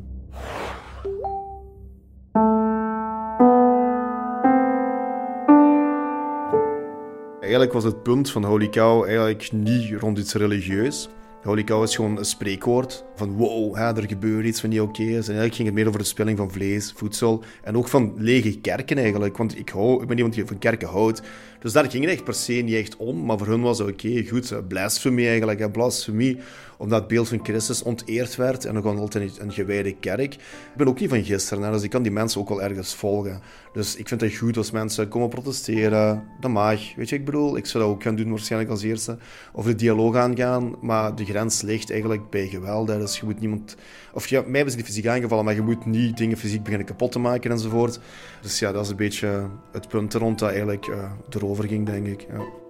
Eigenlijk was het punt van Holy Cow eigenlijk niet rond iets religieus. Holy Cow is gewoon een spreekwoord van wow, hè, er gebeurt iets wat niet oké is. En eigenlijk ging het meer over de spelling van vlees, voedsel en ook van lege kerken eigenlijk. Want ik, hou, ik ben iemand die van kerken houdt. Dus daar ging het echt per se niet echt om. Maar voor hun was het oké, goed, blasfemie eigenlijk. Blasfemie, omdat het beeld van Christus onteerd werd en nog altijd een gewijde kerk. Ik ben ook niet van gisteren, hè, dus ik kan die mensen ook wel ergens volgen. Dus ik vind het goed als mensen komen protesteren. Dat mag, weet je ik bedoel? Ik zou dat ook gaan doen waarschijnlijk als eerste. Of de dialoog aangaan, maar de grens ligt eigenlijk bij geweld. Dus je moet niemand... Of ja, mij ze niet fysiek aangevallen, maar je moet niet dingen fysiek beginnen kapot te maken enzovoort. Dus ja, dat is een beetje het punt rond dat eigenlijk uh, erover ging, denk ik. Ja.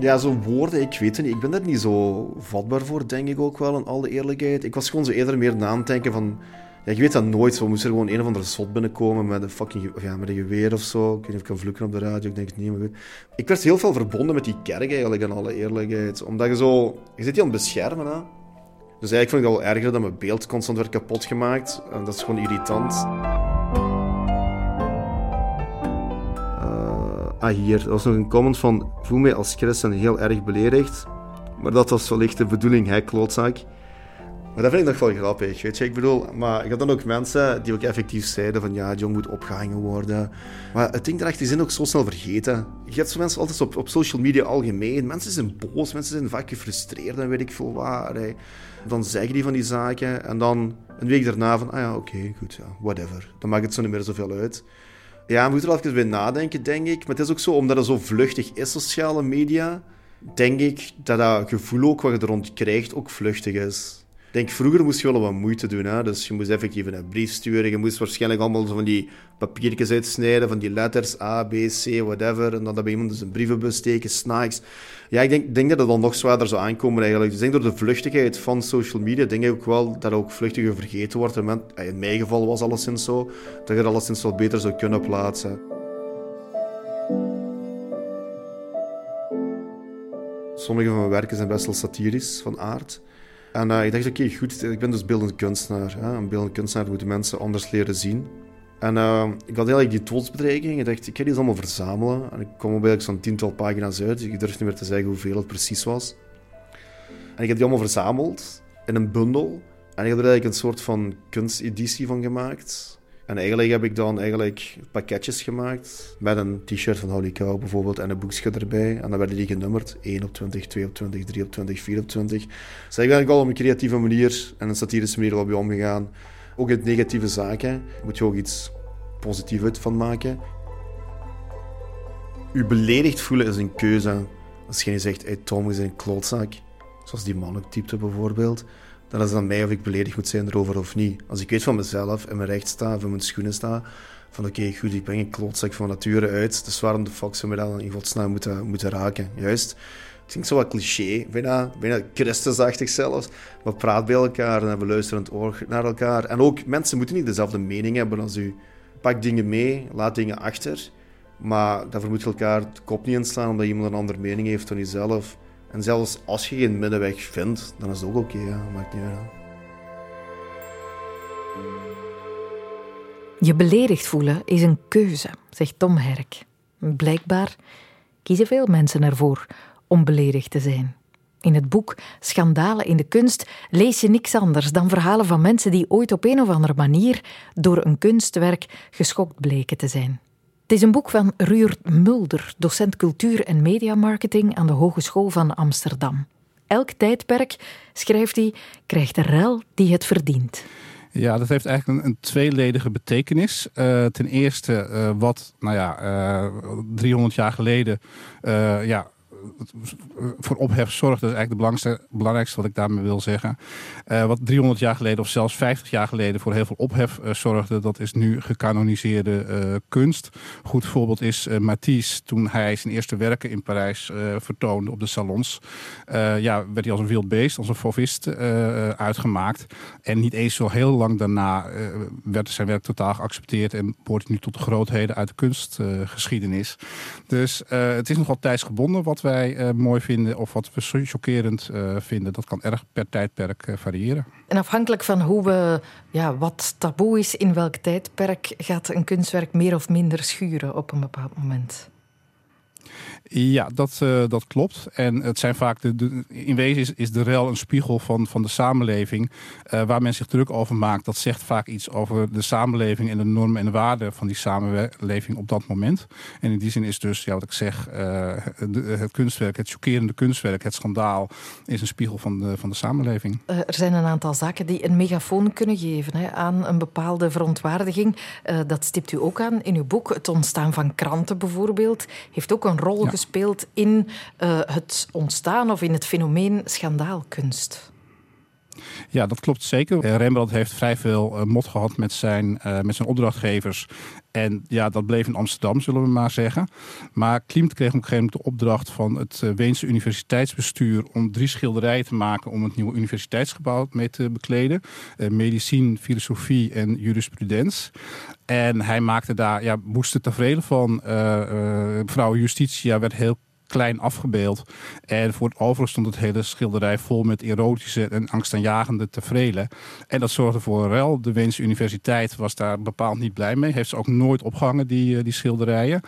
Ja, zo woorden, ik weet het niet. Ik ben daar niet zo vatbaar voor, denk ik ook wel, in alle eerlijkheid. Ik was gewoon zo eerder meer na denken van... Ja, je weet dat nooit. Zo moest er gewoon een of andere slot binnenkomen met een fucking ja, met een geweer of zo. Ik weet niet of ik kan vloeken op de radio, ik denk het niet, maar goed. Ik werd heel veel verbonden met die kerk eigenlijk, in alle eerlijkheid. Omdat je zo... Je zit hier aan het beschermen, hè. Dus eigenlijk vond ik het al erger dat mijn beeld constant werd kapot gemaakt. En dat is gewoon irritant. Ah, hier. Dat was nog een comment van... Voel mij als christen heel erg beledigd. Maar dat was wellicht de bedoeling, hè, klootzak. Dat vind ik nog wel grappig, weet je. Ik bedoel, maar ik had dan ook mensen die ook effectief zeiden van... Ja, jong moet opgehangen worden. Maar het ding erachter, die zijn ook zo snel vergeten. Je hebt zo mensen altijd op, op social media algemeen. Mensen zijn boos, mensen zijn vaak gefrustreerd en weet ik veel waar. Hè. Dan zeggen die van die zaken en dan een week daarna van... Ah ja, oké, goed, whatever. Dan maakt het zo niet meer zoveel uit. Ja, we moeten er even bij nadenken, denk ik. Maar het is ook zo, omdat het zo vluchtig is, sociale media, denk ik dat dat gevoel ook wat je er rond krijgt ook vluchtig is. Denk, vroeger moest je wel wat moeite doen. Hè? Dus je moest effectief een brief sturen. Je moest waarschijnlijk allemaal van die papiertjes uitsnijden, van die letters A, B, C, whatever. En dan dat bij iemand dus een brievenbus steken, snacks. Ja, ik denk, denk dat het dan nog zwaarder zou aankomen eigenlijk. Dus ik denk door de vluchtigheid van social media, denk ik ook wel dat ook vluchtiger vergeten wordt. In mijn geval was alleszins zo, dat je het alleszins wel beter zou kunnen plaatsen. Sommige van mijn werken zijn best wel satirisch van aard. En uh, ik dacht, oké, goed, ik ben dus beeldend kunstenaar. Hè. Een beeldend kunstenaar moeten mensen anders leren zien. En uh, ik had eigenlijk die doodsbedreiging. Ik dacht, ik ga die allemaal verzamelen. En ik kwam op eigenlijk zo'n tiental pagina's uit. Ik durf niet meer te zeggen hoeveel het precies was. En ik heb die allemaal verzameld in een bundel. En ik heb er eigenlijk een soort van kunsteditie van gemaakt. En eigenlijk heb ik dan eigenlijk pakketjes gemaakt met een t-shirt van Holy Cow bijvoorbeeld en een boekje erbij. En dan werden die genummerd. 1 op 20, 2 op 20, 3 op 20, 4 op 20. Dus ik ben al op een creatieve manier en een satirische manier op je omgegaan. Ook in negatieve zaken moet je ook iets positiefs van maken. U beledigd voelen is een keuze. Als je zegt, hey Tom, is een klootzak. Zoals die man ook bijvoorbeeld dan is het aan mij of ik beledigd moet zijn erover of niet. Als ik weet van mezelf en mijn recht sta, van mijn schoenen sta, van oké, goed, ik ben een klootzak van nature uit, dus waarom de fuck zou dan in godsnaam moeten, moeten raken? Juist. Het klinkt zo wat cliché, bijna, bijna christusachtig zelfs. We praten bij elkaar en we luisteren oor naar elkaar. En ook, mensen moeten niet dezelfde mening hebben als u. Pak dingen mee, laat dingen achter. Maar daarvoor moet elkaar de kop niet inslaan omdat iemand een andere mening heeft dan jezelf. En zelfs als je geen middenweg vindt, dan is het ook oké. Maakt niet uit. Je beledigd voelen is een keuze, zegt Tom Herk. Blijkbaar kiezen veel mensen ervoor om beledigd te zijn. In het boek Schandalen in de kunst lees je niks anders dan verhalen van mensen die ooit op een of andere manier door een kunstwerk geschokt bleken te zijn. Het is een boek van Ruurt Mulder, docent cultuur en mediamarketing aan de Hogeschool van Amsterdam. Elk tijdperk, schrijft hij, krijgt de rel die het verdient. Ja, dat heeft eigenlijk een, een tweeledige betekenis. Uh, ten eerste, uh, wat nou ja, uh, eh, 300 jaar geleden ja, voor ophef zorgt. Dat is eigenlijk het belangrijkste wat ik daarmee wil zeggen. wat 300 jaar geleden of zelfs 50 jaar geleden voor heel veel ophef zorgde, dat is nu gecanoniseerde kunst. Goed voorbeeld is Matisse, toen hij zijn eerste werken in Parijs vertoonde op de salons. ja, werd hij als een wild beest, als een fauvist uitgemaakt. En niet eens zo heel lang daarna werd zijn werk totaal geaccepteerd en behoort nu tot de grootheden uit de kunstgeschiedenis. dus het is nogal tijdsgebonden wat wij uh, mooi vinden of wat we chockerend uh, vinden. Dat kan erg per tijdperk uh, variëren. En afhankelijk van hoe we, ja, wat taboe is in welk tijdperk, gaat een kunstwerk meer of minder schuren op een bepaald moment. Ja, dat, uh, dat klopt. En het zijn vaak de, in wezen is, is de rel een spiegel van, van de samenleving. Uh, waar men zich druk over maakt. Dat zegt vaak iets over de samenleving en de normen en de waarden van die samenleving op dat moment. En in die zin is dus, ja, wat ik zeg, uh, het kunstwerk, het chockerende kunstwerk, het schandaal, is een spiegel van de, van de samenleving. er zijn een aantal zaken die een megafoon kunnen geven hè, aan een bepaalde verontwaardiging. dat stipt u ook aan in uw boek. Het ontstaan van kranten bijvoorbeeld heeft ook een rol ja gespeeld in uh, het ontstaan of in het fenomeen schandaalkunst. Ja, dat klopt zeker. Eh, Rembrandt heeft vrij veel uh, mot gehad met zijn, uh, met zijn opdrachtgevers. En ja, dat bleef in Amsterdam, zullen we maar zeggen. Maar Klimt kreeg op een gegeven moment de opdracht van het Weense universiteitsbestuur om drie schilderijen te maken om het nieuwe universiteitsgebouw mee te bekleden. medicine, filosofie en jurisprudens. En hij maakte daar, ja, moest er tevreden van. mevrouw Justitia werd heel klein afgebeeld. En voor het overige stond het hele schilderij vol met erotische en angstaanjagende tevreden. En dat zorgde voor een rel. De Weense Universiteit was daar bepaald niet blij mee. Heeft ze ook nooit opgehangen, die, eh, die schilderijen.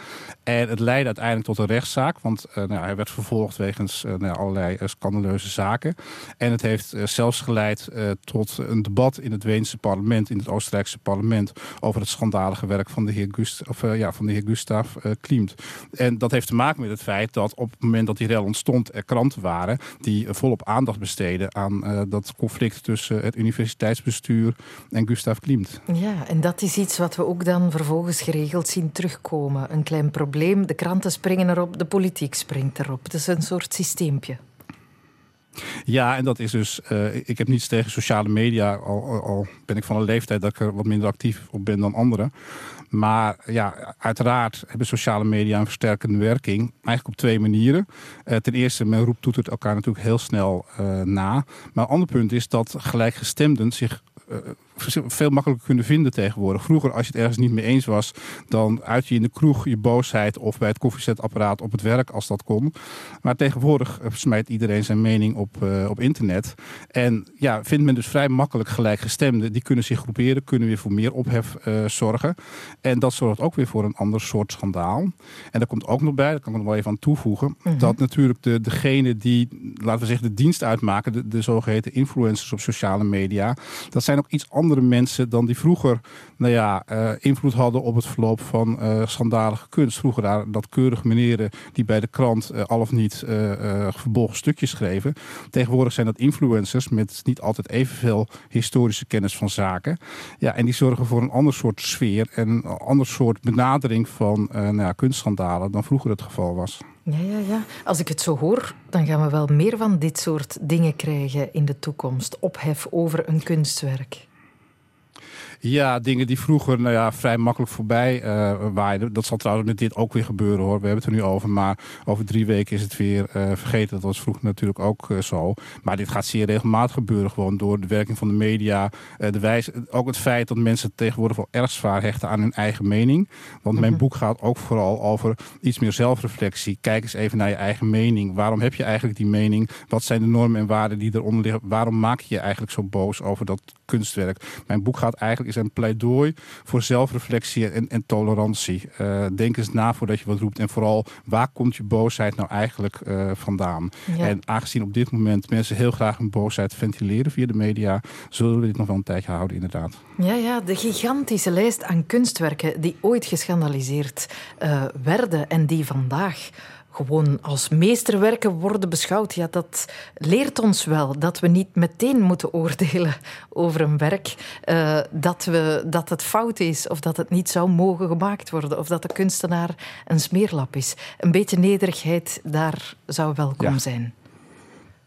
En het leidde uiteindelijk tot een rechtszaak. Want uh, nou, hij werd vervolgd wegens uh, nou, allerlei scandaleuze zaken. En het heeft zelfs geleid tot een debat in het Weense parlement, in het Oostenrijkse parlement, over het schandalige werk van de heer, Gust of, ja, van de heer Gustav Klimt. En dat heeft te maken met het feit dat op het moment dat die rel ontstond er kranten waren die volop aandacht besteden aan uh, dat conflict tussen het universiteitsbestuur en Gustav Klimt. Ja, en dat is iets wat we ook dan vervolgens geregeld zien terugkomen. Een klein probleem, de kranten springen erop, de politiek springt erop. Het is een soort systeempje. Ja, en dat is dus. Uh, ik heb niets tegen sociale media, al, al, ben ik van een leeftijd dat ik er wat minder actief op ben dan anderen. Maar ja, uiteraard hebben sociale media een versterkende werking. Eigenlijk op twee manieren. Uh, ten eerste, men roept toetert elkaar natuurlijk heel snel uh, na. Maar een ander punt is dat gelijkgestemden zich veel makkelijker kunnen vinden tegenwoordig. Vroeger, als je het ergens niet mee eens was, dan uit je in de kroeg je boosheid of bij het koffiezetapparaat op het werk als dat kon. Maar tegenwoordig eh, smijt iedereen zijn mening op, uh, op internet. En ja, vindt men dus vrij makkelijk gelijkgestemden. Die kunnen zich groeperen, kunnen weer voor meer ophef uh, zorgen. En dat zorgt ook weer voor een ander soort schandaal. En daar komt ook nog bij, daar kan ik nog wel even aan toevoegen, mm -hmm. dat natuurlijk de, degene die, laten we zeggen, de dienst uitmaken, de, de zogeheten influencers op sociale media, dat zijn ook iets anders andere mensen dan die vroeger nou ja, uh, invloed hadden op het verloop van uh, schandalige kunst. Vroeger daar dat keurige meneren die bij de krant uh, al of niet verbolgen stukjes schreven. Tegenwoordig zijn dat influencers met niet altijd evenveel historische kennis van zaken. Ja, en die zorgen voor een ander soort sfeer en een ander soort benadering van nou ja, kunstschandalen dan vroeger het geval was. Ja, ja, ja. Als ik het zo hoor, dan gaan we wel meer van dit soort dingen krijgen in de toekomst. Ophef over een kunstwerk. Ja, dingen die vroeger nou ja, vrij makkelijk voorbij uh, waaiden. Dat zal trouwens met dit ook weer gebeuren hoor. We hebben het er nu over, maar over drie weken is het weer uh, vergeten. Dat was vroeger natuurlijk ook uh, zo. Maar dit gaat zeer regelmatig gebeuren. Gewoon door de werking van de media. de wijze, ook het feit dat mensen tegenwoordig wel erg zwaar hechten aan hun eigen mening. Want mijn boek gaat ook vooral over iets meer zelfreflectie. Kijk eens even naar je eigen mening. Waarom heb je eigenlijk die mening? Wat zijn de normen en waarden die eronder liggen? Waarom maak je je eigenlijk zo boos over dat kunstwerk? Mijn boek gaat eigenlijk is een pleidooi voor zelfreflectie en, en tolerantie. Uh, denk eens na voordat je wat roept. En vooral, waar komt je boosheid nou eigenlijk uh, vandaan? Ja. En aangezien op dit moment mensen heel graag hun boosheid ventileren via de media, zullen we dit nog wel een tijdje houden, inderdaad. Ja, ja de gigantische lijst aan kunstwerken die ooit geschandaliseerd uh, werden en die vandaag gewoon als meesterwerken worden beschouwd, ja, dat leert ons wel dat we niet meteen moeten oordelen over een werk. Uh, dat, we, dat het fout is of dat het niet zou mogen gemaakt worden of dat de kunstenaar een smeerlap is. Een beetje nederigheid daar zou welkom zijn.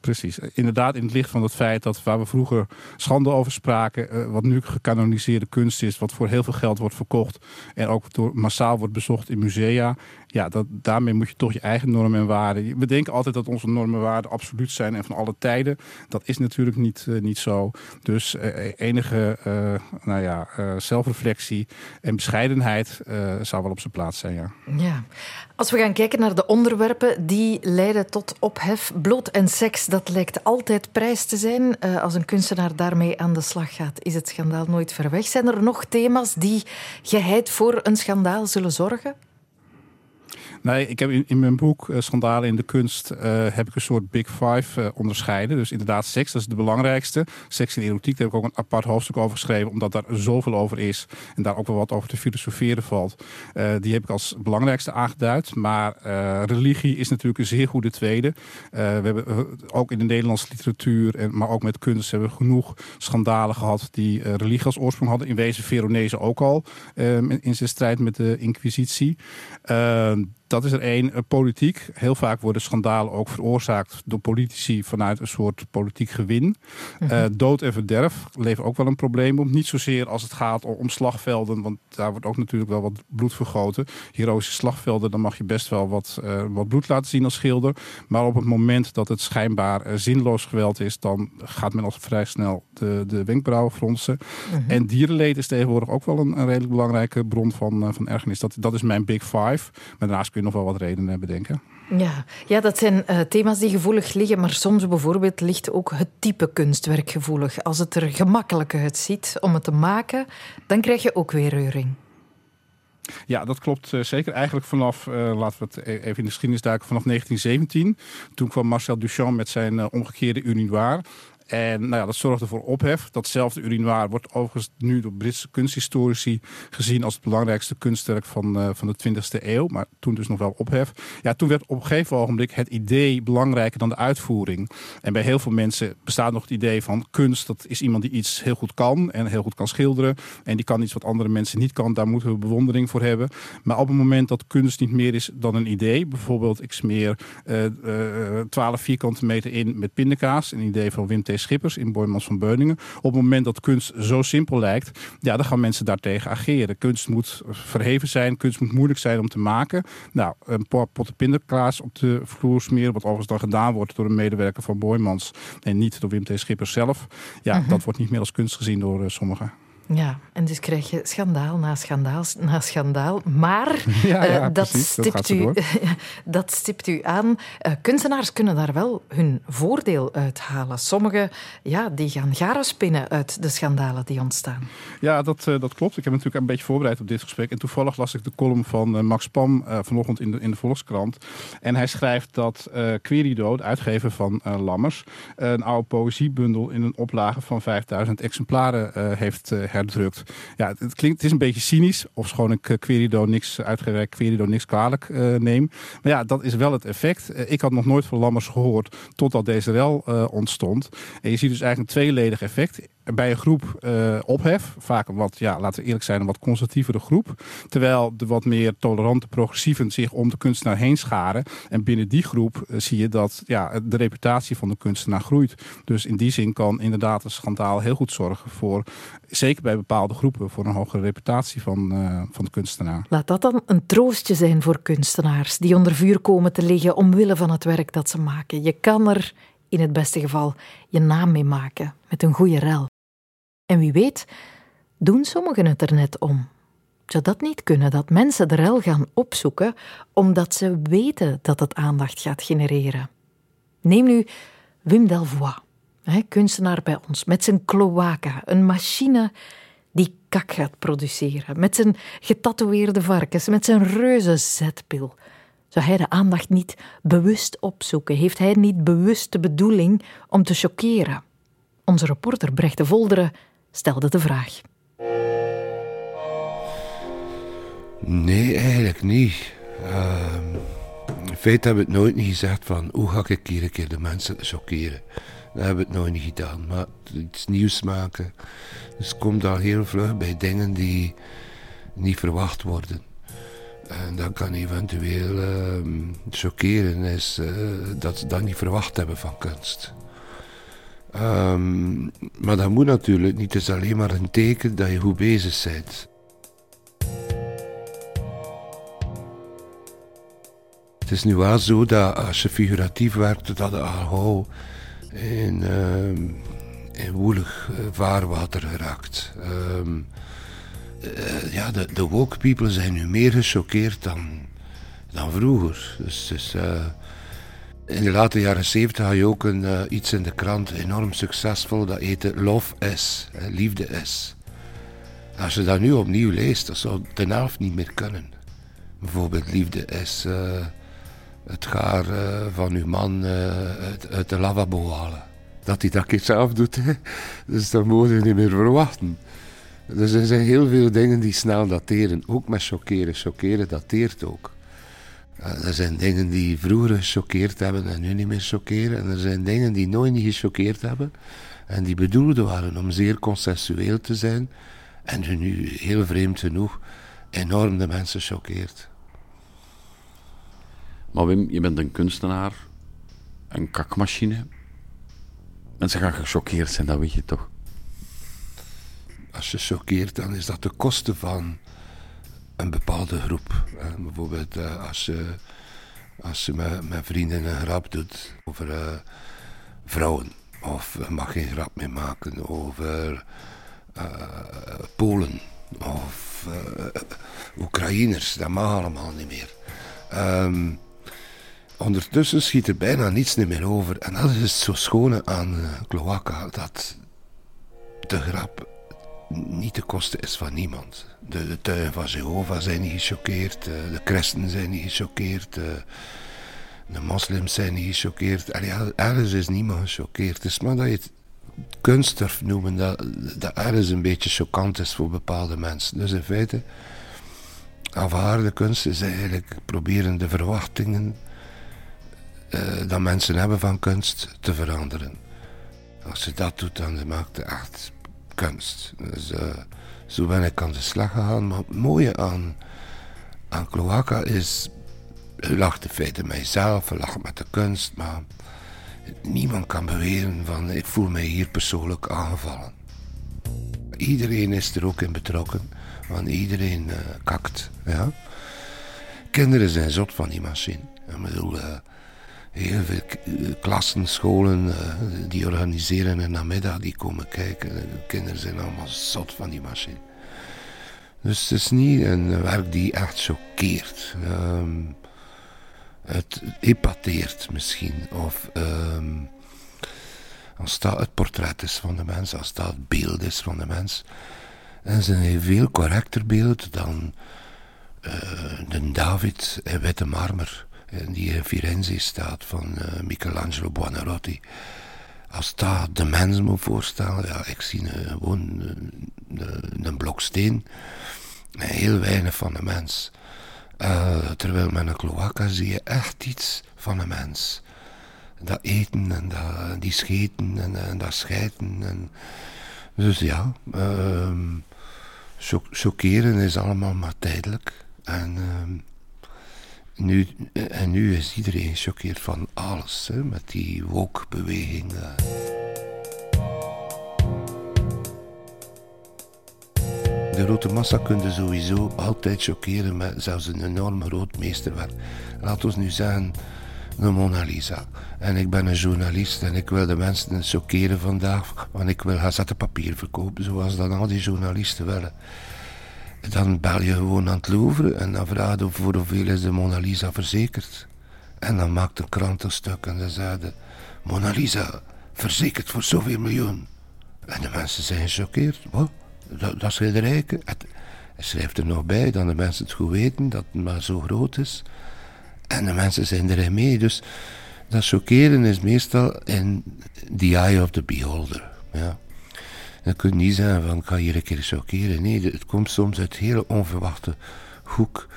Precies. Inderdaad, in het licht van het feit dat waar we vroeger schande over spraken, eh, wat nu gecanoniseerde kunst is, wat voor heel veel geld wordt verkocht en ook door massaal wordt bezocht in musea, ja, dat, daarmee moet je toch je eigen normen en waarden. We denken altijd dat onze normen en waarden absoluut zijn en van alle tijden. Dat is natuurlijk niet, uh, niet zo. Dus uh, enige uh, nou ja, zelfreflectie en bescheidenheid zou wel op zijn plaats zijn. Ja. ja. Als we gaan kijken naar de onderwerpen die leiden tot ophef, bloot en seks, dat lijkt altijd prijs te zijn. als een kunstenaar daarmee aan de slag gaat, is het schandaal nooit ver weg. Zijn er nog thema's die geheid voor een schandaal zullen zorgen? Nee, ik heb in, mijn boek uh, Schandalen in de kunst uh, heb ik een soort big five uh, onderscheiden. Dus inderdaad seks, dat is de belangrijkste. Seks en erotiek, daar heb ik ook een apart hoofdstuk over geschreven, omdat daar zoveel over is en daar ook wel wat over te filosoferen valt. die heb ik als belangrijkste aangeduid. Maar religie is natuurlijk een zeer goede tweede. we hebben ook in de Nederlandse literatuur, en, maar ook met kunst, hebben we genoeg schandalen gehad die religie als oorsprong hadden. In wezen Veronese ook al, in zijn strijd met de inquisitie. Dat is er één. Politiek. Heel vaak worden schandalen ook veroorzaakt door politici vanuit een soort politiek gewin. uh, dood en verderf levert ook wel een probleem op. Niet zozeer als het gaat om slagvelden, want daar wordt ook natuurlijk wel wat bloed vergoten. Heroïsche slagvelden, dan mag je best wel wat, uh, wat bloed laten zien als schilder. Maar op het moment dat het schijnbaar zinloos geweld is, dan gaat men al vrij snel de, de wenkbrauwen fronsen. Mhm. -huh. En dierenleed is tegenwoordig ook wel een, een redelijk belangrijke bron van, van ergernis. Dat, dat is mijn big five. Maar daarnaast kun je nog wel wat redenen bedenken. Ja, ja dat zijn uh, thema's die gevoelig liggen, maar soms bijvoorbeeld ligt ook het type kunstwerk gevoelig. Als het er gemakkelijk uitziet om het te maken, dan krijg je ook weer reuring. Ja, dat klopt uh, zeker. Eigenlijk vanaf, uh, laten we het e-, even in de geschiedenis duiken, vanaf 1917. Toen kwam Marcel Duchamp met zijn uh, omgekeerde urinoir. En nou ja, dat zorgde voor ophef. Datzelfde urinoir wordt overigens nu door Britse kunsthistorici gezien als het belangrijkste kunstwerk van, uh, van de 20e eeuw. Maar toen dus nog wel ophef. Ja, toen werd op een gegeven ogenblik het idee belangrijker dan de uitvoering. En bij heel veel mensen bestaat nog het idee van kunst, dat is iemand die iets heel goed kan en heel goed kan schilderen. En die kan iets wat andere mensen niet kan. Daar moeten we bewondering voor hebben. Maar op het moment dat kunst niet meer is dan een idee, bijvoorbeeld ik smeer uh, uh, 12 vierkante meter in met pindakaas, een idee van Wim T. Schippers in Boymans van Beuningen. Op het moment dat kunst zo simpel lijkt, ja, dan gaan mensen daartegen ageren. Kunst moet verheven zijn, kunst moet moeilijk zijn om te maken. Nou, een potten pindakaas op de vloer smeren, wat overigens dan gedaan wordt door een medewerker van Boymans en niet door Wim T. Schippers zelf. Ja, uh -huh. dat wordt niet meer als kunst gezien door uh, sommigen. Ja, en dus krijg je schandaal na schandaal na schandaal. Maar ja, ja, uh, dat, stipt u, dat stipt u aan. Uh, kunstenaars kunnen daar wel hun voordeel uithalen. Sommigen ja, die gaan garen spinnen uit de schandalen die ontstaan. Ja, dat, uh, dat klopt. Ik heb natuurlijk een beetje voorbereid op dit gesprek. En toevallig las ik de column van Max Pam vanochtend in de, in de Volkskrant. En hij schrijft dat Querido, de uitgever van Lammers, een oude poëziebundel in een oplage van 5000 exemplaren heeft herdrukt. Ja, het, klinkt, het is een beetje cynisch. Of schoon ik uh, Querido niks, uitgewerkt Querido niks kwalijk uh, neem. Maar ja, dat is wel het effect. Ik had nog nooit van Lammers gehoord totdat deze rel ontstond. En je ziet dus eigenlijk een tweeledig effect bij een groep uh, ophef. Vaak een wat, ja, laten we eerlijk zijn, een wat conservatievere groep. Terwijl de wat meer tolerante progressieven zich om de kunstenaar heen scharen. En binnen die groep uh, zie je dat ja, de reputatie van de kunstenaar groeit. Dus in die zin kan inderdaad een schandaal heel goed zorgen voor, zeker bij bepaalde groepen, voor een hogere reputatie van, uh, van de kunstenaar. Laat dat dan een troostje zijn voor kunstenaars die onder vuur komen te liggen omwille van het werk dat ze maken. Je kan er in het beste geval je naam mee maken met een goede rel. En wie weet, doen sommigen het er net om. Zou dat niet kunnen dat mensen de rel gaan opzoeken omdat ze weten dat het aandacht gaat genereren? Neem nu Wim Delvoye, kunstenaar bij ons, met zijn cloaca, een machine die kak gaat produceren, met zijn getatoeëerde varkens, met zijn reuze zetpil. Zou hij de aandacht niet bewust opzoeken? Heeft hij niet bewust de bedoeling om te choqueren? Onze reporter Brecht de Volderen stelde de vraag. Nee, eigenlijk niet. Uh, In feite hebben we het nooit niet gezegd van hoe ga ik hier een keer de mensen chockeren. Dat hebben we het nooit niet gedaan. Maar iets nieuws maken. Dus komt al heel vlug bij dingen die niet verwacht worden. En dat kan eventueel uh, chockeren, is uh, dat ze dat niet verwacht hebben van kunst. Um, maar dat moet natuurlijk niet. Het is alleen maar een teken dat je goed bezig bent. Het is nu wel zo dat als je figuratief werkt, dat je al gauw in, in woelig vaarwater geraakt. Um, uh, ja, de, de woke people zijn nu meer gechoqueerd dan, dan vroeger. Dus, dus in de late jaren zeventig had je ook een, uh, iets in de krant, enorm succesvol, dat heette Love is, liefde is. Als je dat nu opnieuw leest, dat zou de helft niet meer kunnen. Bijvoorbeeld liefde is het gaar van uw man uit, de lavabo halen. Dat hij dat keer zelf doet, dus dat mogen je niet meer verwachten. Dus er zijn heel veel dingen die snel dateren. Ook met chockeren. Chockeren dateert ook. Er zijn dingen die vroeger gechoqueerd hebben en nu niet meer chockeren. En er zijn dingen die nooit niet gechoqueerd hebben. En die bedoeld waren om zeer consensueel te zijn. En die nu, heel vreemd genoeg, enorm de mensen choqueert. Maar Wim, je bent een kunstenaar. Een kakmachine. Mensen gaan gechoqueerd zijn, dat weet je toch? als je choqueert, dan is dat de kosten van een bepaalde groep. bijvoorbeeld uh, als je, als je met, vrienden een grap doet over uh, vrouwen. Of je mag geen grap meer maken over Polen. Of Oekraïners. Dat mag allemaal niet meer. Um, ondertussen schiet er bijna niets meer over. En dat is het zo schone aan Cloaca. Dat de grap niet de kosten is van niemand. De, de tuinen van Jehovah zijn niet gechoqueerd, eh, de christenen zijn niet gechoqueerd, eh, de moslims zijn niet gechoqueerd. Ergens is niemand gechoqueerd. Het is maar dat je het kunst durft noemen, dat, dat ergens een beetje choquant is voor bepaalde mensen. Dus in feite, aanvaarde kunst is eigenlijk proberen de verwachtingen uh, dat mensen hebben van kunst te veranderen. Als je dat doet, dan maakt het echt kunst. Dus, zo ben ik aan de slag gegaan. Maar het mooie aan, aan is... Je lacht in feite met jezelf, je lacht met de kunst, maar... Niemand kan beweren van ik voel mij hier persoonlijk aangevallen. Iedereen is er ook in betrokken, want iedereen uh, kakt. Ja? Kinderen zijn zot van die machine. Ik bedoel, uh, heel veel eh, klassen, scholen uh, die organiseren een namiddag, die komen kijken. De kinderen zijn allemaal zot van die machine. Dus het is niet een werk die echt choqueert. Um, het epateert misschien. Of um, als dat het portret is van de mens, als dat het beeld is van de mens. dan is een veel correcter beeld dan uh, de David in witte marmer die in Firenze staat van uh, Michelangelo Buonarroti. Als dat de mens moet voorstellen, ja, ik zie uh, gewoon uh, een blok steen, heel weinig van de mens. terwijl met een cloaca zie je echt iets van een mens. Dat eten en dat, die scheten en, en dat schijten. En, dus ja, ehm, chockeren is allemaal maar tijdelijk. En ehm, nu, en nu is iedereen gechoqueerd van alles, hè, met die woke-beweging. De grote massa kun sowieso altijd choqueren met zelfs een enorm groot meesterwerk. Laat ons nu zeggen, de Mona Lisa. En ik ben een journalist en ik wil de mensen choqueren vandaag, want ik wil papier verkopen, zoals dan al die journalisten willen. Dan bel je gewoon aan het Louvre en dan vraag je voor hoeveel is de Mona Lisa verzekerd. En dan maakt een krant een stuk en dan zeiden Mona Lisa verzekerd voor zoveel miljoen. En de mensen zijn gechoqueerd. Wat? Dat, dat is heel rijke. Hij schrijft er nog bij dat de mensen het goed weten, dat het maar zo groot is. En de mensen zijn erin mee. Dus dat chockeren is meestal in the eye of the beholder. Ja. Dan kun niet zeggen van ik ga hier een keer chockeren. Nee, het komt soms uit hele onverwachte hoek.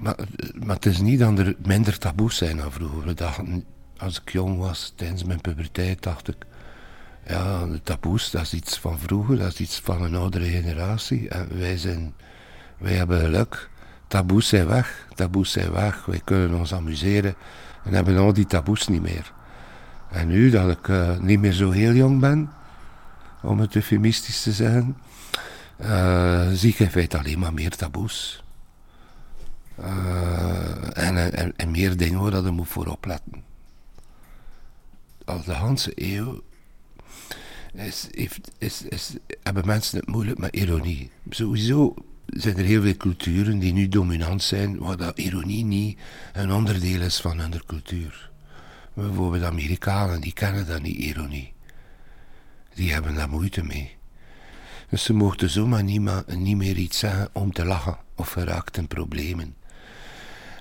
Maar, het is niet dat er minder taboes zijn dan vroeger. Dachten, als ik jong was, tijdens mijn puberteit, dacht ik... Ja, de taboes, dat is iets van vroeger, dat is iets van een oudere generatie. En wij, zijn, wij hebben geluk. Taboes zijn weg, taboes zijn weg. Wij kunnen ons amuseren en hebben al die taboes niet meer. En nu dat ik uh, niet meer zo heel jong ben, om het eufemistisch te zeggen, uh, zie ik in feite alleen maar meer taboes. Uh, en, en, meer dingen waar je moet voor opletten. Al de hele eeuw is, hebben mensen het moeilijk met ironie. Sowieso zijn er heel veel culturen die nu dominant zijn, waar dat ironie niet een onderdeel is van hun cultuur. Bijvoorbeeld Amerikanen, die kennen dat niet, ironie. Die hebben daar moeite mee. Dus ze mochten zomaar niet, niet meer iets zeggen om te lachen of geraakten problemen.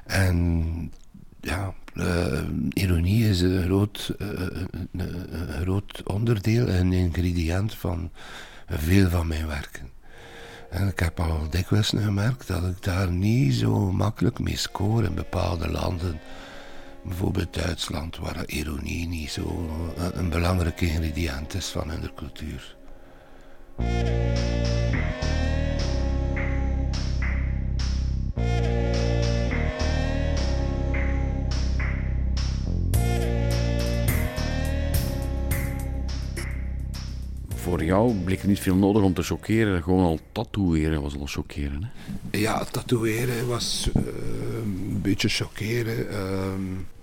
En ja, uh, ironie is een groot, uh, een, een groot onderdeel, een ingrediënt van veel van mijn werken. En ik heb al dikwijls gemerkt dat ik daar niet zo makkelijk mee score in bepaalde landen. Bijvoorbeeld Duitsland, waar ironie niet zo een, een belangrijk ingrediënt is van hun cultuur. voor jou bleek het niet veel nodig om te chockeren. Gewoon al tatoeëren was al chockeren. Hè? Ja, tatoeëren was uh, een beetje chockeren. Uh,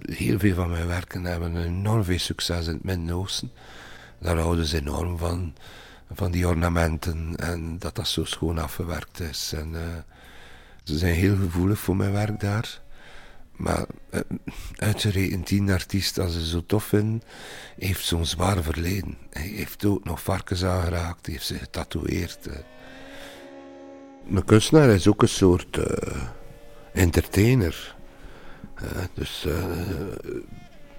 heel veel van mijn werken hebben enorm veel succes in het Midden-Oosten. Daar houden ze enorm van, van die ornamenten en dat dat zo schoon afgewerkt is. En, uh, ze zijn heel gevoelig voor mijn werk daar. Maar uh, uitgerekend die artiest, als ze zo tof vinden, heeft zo'n zwaar verleden. Hij heeft ook nog varkens aangeraakt, heeft zich getatoeëerd. Uh. Mijn kunstenaar is ook een soort entertainer. Dus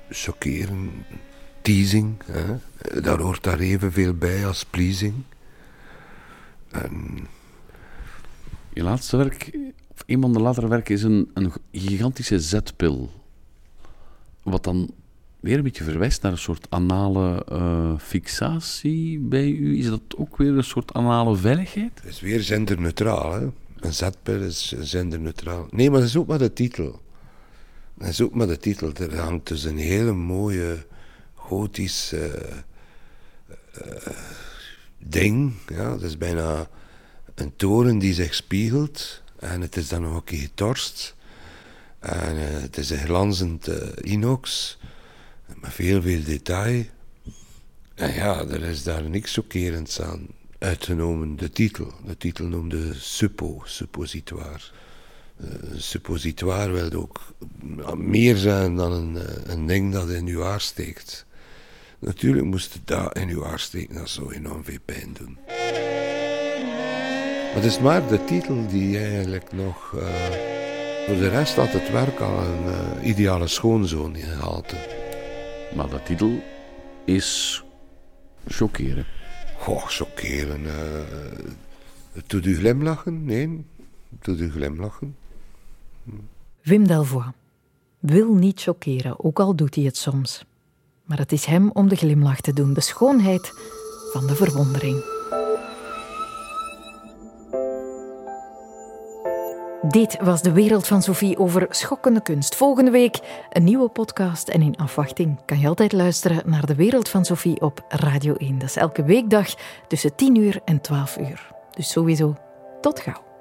chockeren, teasing, daar hoort daar evenveel bij als pleasing. En... Je laatste werk een van de latere werken is een, een gigantische zetpil. Wat dan weer een beetje verwijst naar een soort anale uh, fixatie bij u. Is dat ook weer een soort anale veiligheid? Het is weer genderneutraal, hè. Een zetpil is genderneutraal. Nee, maar dat is ook maar de titel. Is ook maar de titel. Er hangt dus een hele mooie gotisch uh, uh, ding. Ja, dat is bijna een toren die zich spiegelt. En het is dan nog een keer getorst. En uh, het is een glanzend uh, inox. Met veel, veel detail. En ja, er is daar niks chockerends aan. Uitgenomen de titel. De titel noemde Suppo, suppositoire. Uh, suppositoire wil ook meer zijn dan een, een ding dat in uw haar steekt. Natuurlijk moest het daar in uw haar steken, dat zou enorm veel pijn doen. Het is maar de titel die eigenlijk nog... Uh, voor de rest had het werk al een uh, ideale schoonzoon ingehaald. Maar de titel is chockeren. Goh, chockeren. Uh, doet u glimlachen? Nee, doet u glimlachen. Wim Delvoye wil niet chockeren, ook al doet hij het soms. Maar het is hem om de glimlach te doen, de schoonheid van de verwondering. Dit was de wereld van Sophie over schokkende kunst. Volgende week een nieuwe podcast. En in afwachting kan je altijd luisteren naar de wereld van Sophie op Radio 1. Dat is elke weekdag tussen 10 uur en 12 uur. Dus sowieso tot gauw.